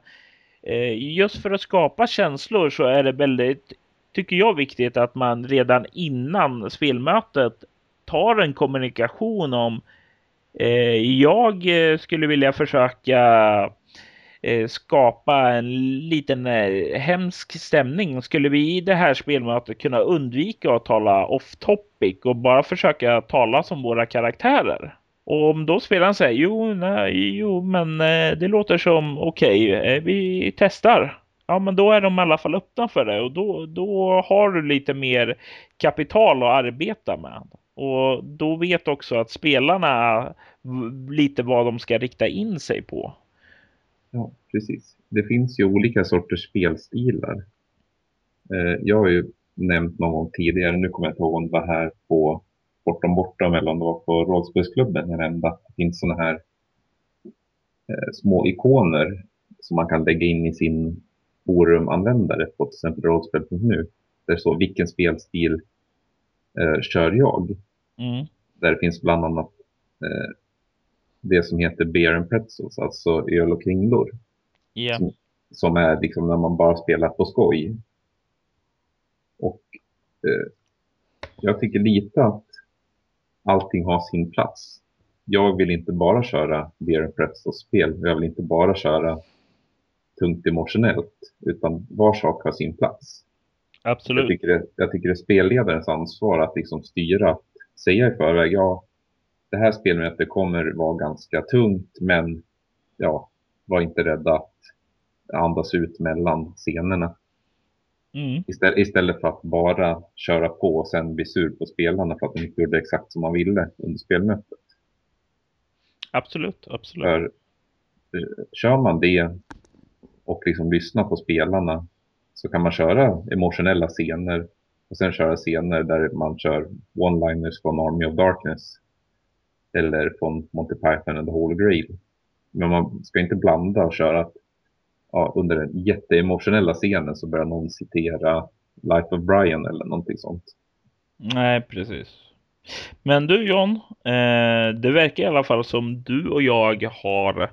Speaker 1: eh, just för att skapa känslor så är det väldigt, tycker jag, viktigt att man redan innan spelmötet tar en kommunikation om eh, jag eh, skulle vilja försöka Eh, skapa en liten eh, hemsk stämning. Skulle vi i det här spelmötet kunna undvika att tala off topic och bara försöka tala som våra karaktärer? Och om då spelaren säger jo, nej, jo, men eh, det låter som okej, okay, vi testar. Ja, men då är de i alla fall öppna för det och då, då har du lite mer kapital att arbeta med. Och då vet också att spelarna lite vad de ska rikta in sig på.
Speaker 2: Ja, precis. Det finns ju olika sorters spelstilar. Eh, jag har ju nämnt någon gång tidigare, nu kommer jag inte ihåg om det var här på Bortom Bortom eller om det var på Rollspelsklubben jag nämnde att det finns sådana här eh, små ikoner som man kan lägga in i sin forumanvändare på till exempel rollspel.nu. Där det står vilken spelstil eh, kör jag? Mm. Där det finns bland annat eh, det som heter beer and pretzels, alltså öl och kringlor.
Speaker 1: Yeah.
Speaker 2: Som, som, är liksom när man bara spelar på skoj. Och eh, jag tycker lite att allting har sin plats. Jag vill inte bara köra beer and pretzels-spel. Jag vill inte bara köra tungt emotionellt, utan var sak har sin plats.
Speaker 1: Absolut.
Speaker 2: Jag tycker det, jag tycker det är spelledarens ansvar att liksom styra, säga i förväg, ja, det här spelmötet kommer vara ganska tungt, men ja, var inte rädda att andas ut mellan scenerna. Mm. Istället, istället för att bara köra på och sen bli sur på spelarna för att de inte gjorde exakt som man ville under spelmötet.
Speaker 1: Absolut, absolut.
Speaker 2: För, eh, kör man det och liksom lyssna på spelarna så kan man köra emotionella scener Och sen köra scener där man kör one-liners från Army of Darkness. Eller från Monty Python and the Holy Grail. Men man ska inte blanda och köra att ja, under den jätteemotionella scenen så börjar någon citera Life of Brian eller någonting sånt.
Speaker 1: Nej, precis. Men du John, eh, det verkar i alla fall som du och jag har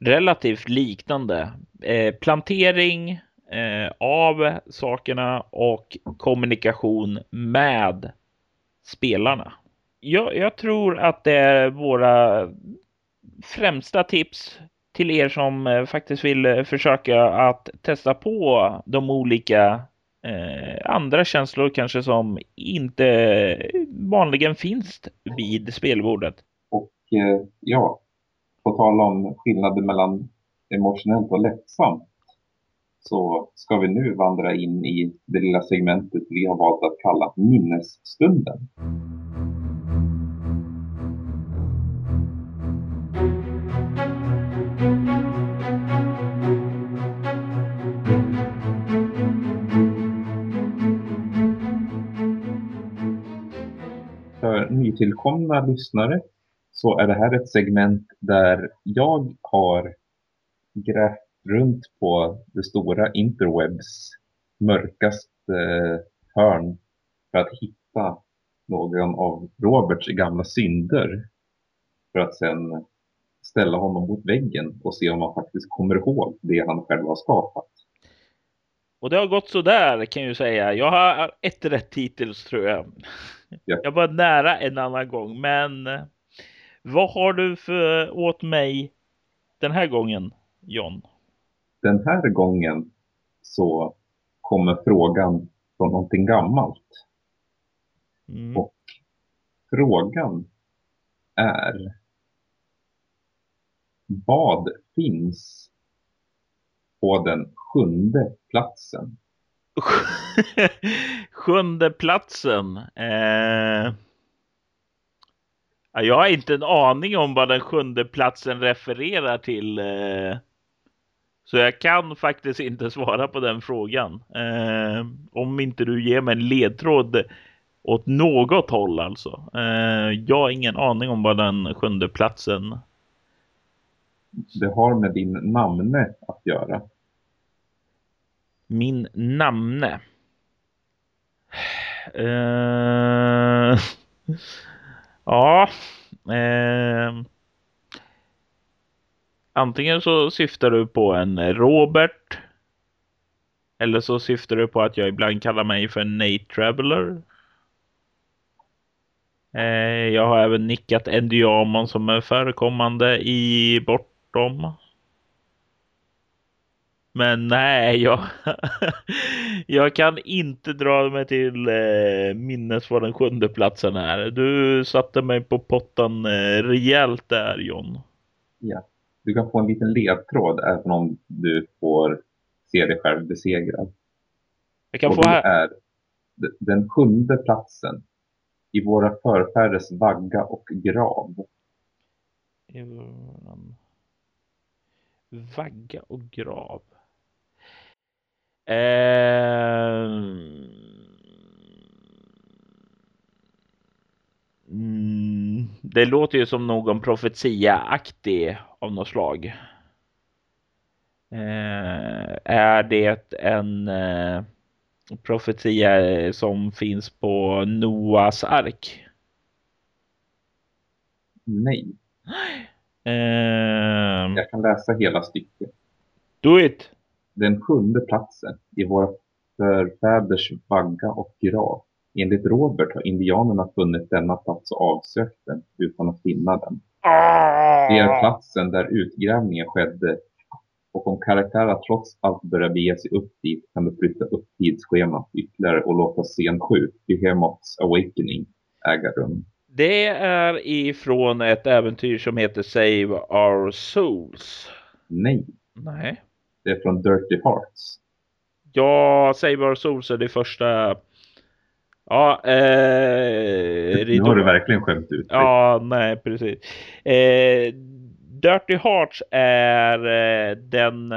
Speaker 1: relativt liknande eh, plantering eh, av sakerna och kommunikation med spelarna. Jag, jag tror att det är våra främsta tips till er som eh, faktiskt vill eh, försöka att testa på de olika eh, andra känslor kanske som inte vanligen finns vid spelbordet.
Speaker 2: Och eh, ja, på tal om skillnaden mellan emotionellt och lättsamt så ska vi nu vandra in i det lilla segmentet vi har valt att kalla minnesstunden. För nytillkomna lyssnare så är det här ett segment där jag har grävt runt på det stora interwebs mörkaste hörn för att hitta någon av Roberts gamla synder. För att sen ställa honom mot väggen och se om han faktiskt kommer ihåg det han själv har skapat.
Speaker 1: Och det har gått så där kan jag ju säga. Jag har ett rätt hittills tror jag. Ja. Jag var nära en annan gång, men eh, vad har du för åt mig den här gången, John?
Speaker 2: Den här gången så kommer frågan från någonting gammalt. Mm. Och frågan är vad finns på den sjunde platsen?
Speaker 1: sjunde platsen? Eh... Jag har inte en aning om vad den sjunde platsen refererar till. Eh... Så jag kan faktiskt inte svara på den frågan. Eh... Om inte du ger mig en ledtråd åt något håll alltså. Eh... Jag har ingen aning om vad den sjunde platsen
Speaker 2: det har med din namne att göra.
Speaker 1: Min namne? Uh, ja. Eh, antingen så syftar du på en Robert. Eller så syftar du på att jag ibland kallar mig för Nate Traveller. Eh, jag har även nickat Endiamon som är förekommande i Bortom. Men nej, jag, jag kan inte dra mig till eh, minnes vad den sjunde platsen är. Du satte mig på pottan eh, rejält där, John.
Speaker 2: Ja, du kan få en liten ledtråd även om du får se dig själv besegrad.
Speaker 1: Jag kan Och få här. Är
Speaker 2: den sjunde platsen i våra förfäders vagga och grav.
Speaker 1: Vagga och grav. Eh... Mm, det låter ju som någon profetia-aktig av något slag. Eh, är det en eh, profetia som finns på Noas ark?
Speaker 2: Nej. Uh, jag kan läsa hela stycket.
Speaker 1: Do it!
Speaker 2: Den sjunde platsen i våra förfäders vagga och grav. Enligt Robert har indianerna funnit denna plats och avsökt den utan att finna den. Det är platsen där utgrävningen skedde och om karaktärer trots allt börjar bege sig upp dit kan du flytta upp tidsschemat ytterligare och låta scen 7, Behemoths Awakening, äga rum.
Speaker 1: Det är ifrån ett äventyr som heter Save Our Souls.
Speaker 2: Nej.
Speaker 1: Nej.
Speaker 2: Det är från Dirty Hearts.
Speaker 1: Ja, Save Our Souls är det första. Ja, eh,
Speaker 2: nu har du verkligen skämt ut.
Speaker 1: Ja, nej, precis. Eh, Dirty Hearts är eh, den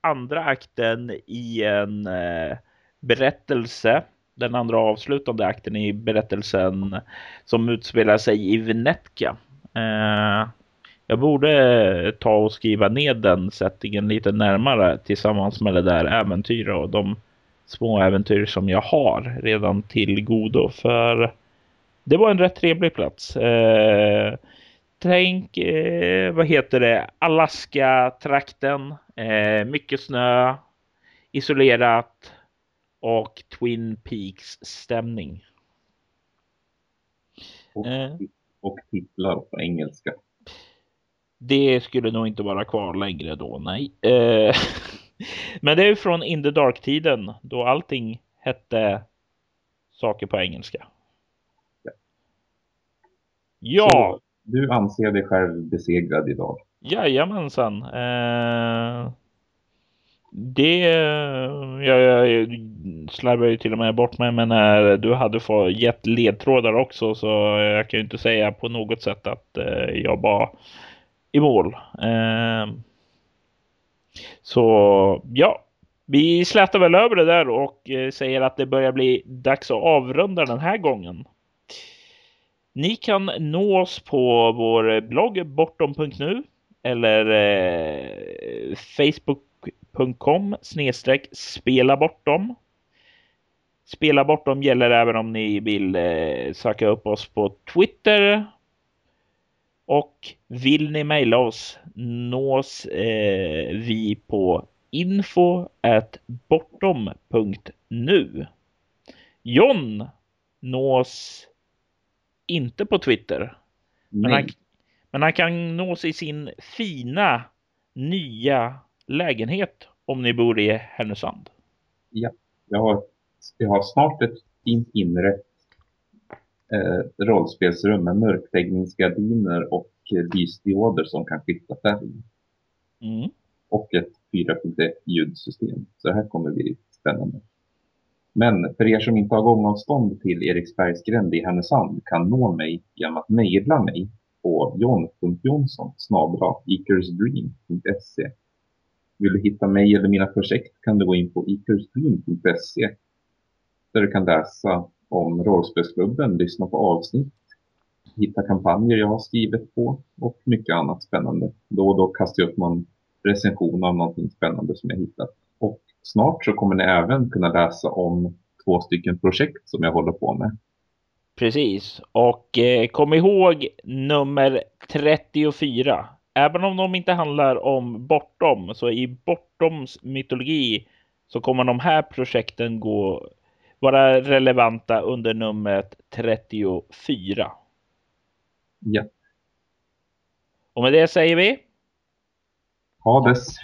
Speaker 1: andra akten i en eh, berättelse den andra avslutande akten i berättelsen som utspelar sig i Venetka. Eh, jag borde ta och skriva ner den settingen lite närmare tillsammans med det där äventyret och de små äventyr som jag har redan till godo. För det var en rätt trevlig plats. Eh, tänk, eh, vad heter det, Alaska-trakten. Eh, mycket snö, isolerat och Twin Peaks-stämning.
Speaker 2: Och, eh. och titlar på engelska.
Speaker 1: Det skulle nog inte vara kvar längre då, nej. Eh, men det är från In the Dark-tiden då allting hette saker på engelska. Ja. Så
Speaker 2: du anser dig själv besegrad idag?
Speaker 1: Jajamensan. Eh, det, jag, jag slarvar ju till och med bort mig, men när du hade fått gett ledtrådar också så jag kan ju inte säga på något sätt att eh, jag var i mål. Ehm, så ja, vi slätar väl över det där och eh, säger att det börjar bli dags att avrunda den här gången. Ni kan nå oss på vår blogg bortom.nu eller eh, facebook.com snedstreck spela bortom. Spela bortom gäller även om ni vill eh, söka upp oss på Twitter. Och vill ni mejla oss nås eh, vi på info bortom.nu. John nås inte på Twitter. Men han, men han, kan nås i sin fina nya lägenhet om ni bor i Härnösand.
Speaker 2: Ja, jag har, jag har snart ett fint inrett eh, rollspelsrum med mörkläggningsgardiner och lysdioder som kan skifta färg. Mm. Och ett 4.1 ljudsystem. Så det här kommer bli spännande. Men för er som inte har gångavstånd till Eriksbergs gränd i Härnösand kan nå mig genom att mejla mig på john.jonsson ikersdream.se. Vill du hitta mig eller mina projekt kan du gå in på ikersdream.se där du kan läsa om rollspelsklubben, lyssna på avsnitt, hitta kampanjer jag har skrivit på och mycket annat spännande. Då och då kastar jag upp någon recension av någonting spännande som jag hittat. Och snart så kommer ni även kunna läsa om två stycken projekt som jag håller på med.
Speaker 1: Precis, och eh, kom ihåg nummer 34. Även om de inte handlar om bortom, så i bortoms mytologi så kommer de här projekten gå vara relevanta under numret 34.
Speaker 2: Ja.
Speaker 1: Och med det säger vi.
Speaker 2: Hades.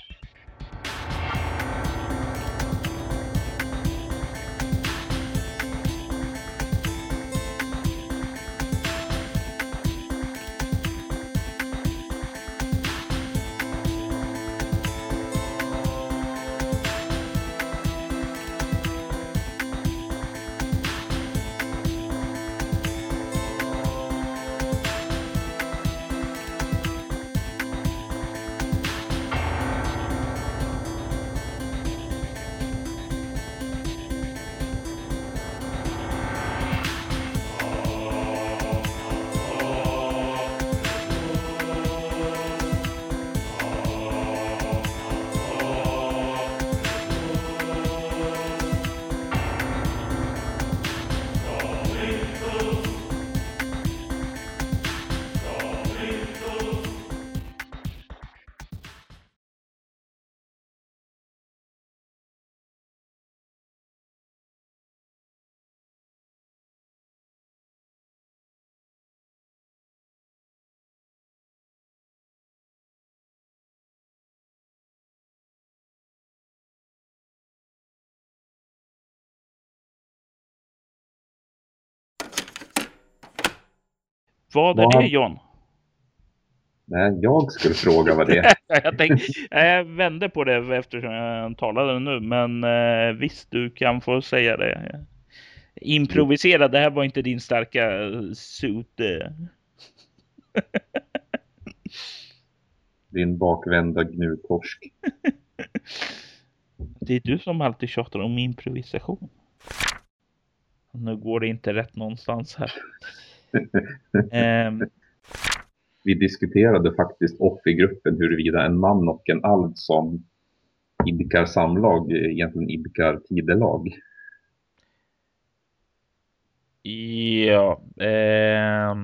Speaker 1: Vad är det John?
Speaker 2: Nej, jag skulle fråga vad det är.
Speaker 1: jag, tänkte, jag vände på det eftersom jag talade nu, men eh, visst, du kan få säga det. Improvisera, det här var inte din starka suit. Eh.
Speaker 2: din bakvända gnuttorsk.
Speaker 1: det är du som alltid tjatar om improvisation. Nu går det inte rätt någonstans här. Um,
Speaker 2: Vi diskuterade faktiskt off i gruppen huruvida en man och en alv som idkar samlag egentligen idkar tidelag.
Speaker 1: Ja, eh,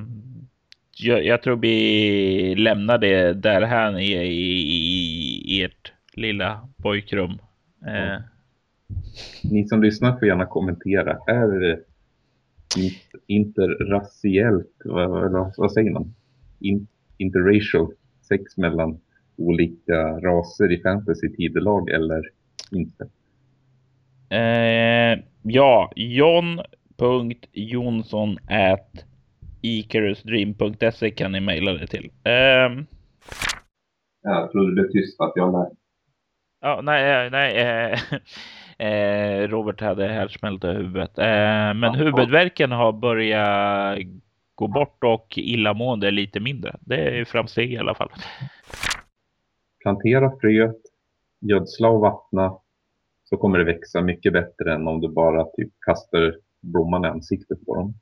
Speaker 1: jag, jag, tror vi lämnar det där här i, i, i ert lilla pojkrum. Eh.
Speaker 2: Ni som lyssnar får gärna kommentera. Är interraciellt, vad, vad säger man? In, interracial sex mellan olika raser i fantasy tidelag eller inte?
Speaker 1: Eh, ja, john.jonsson at icarusdream.se kan ni mejla det till. Um,
Speaker 2: jag trodde det blev tyst att jag lär.
Speaker 1: Ja, nej, eh, nej. Eh, eh, Robert hade härdsmälta i huvudet. Eh, men ja, huvudvärken har börjat gå bort och illamående är lite mindre. Det är framsteg i alla fall.
Speaker 2: Plantera fröet, gödsla och vattna så kommer det växa mycket bättre än om du bara typ kastar blomman i ansiktet på dem.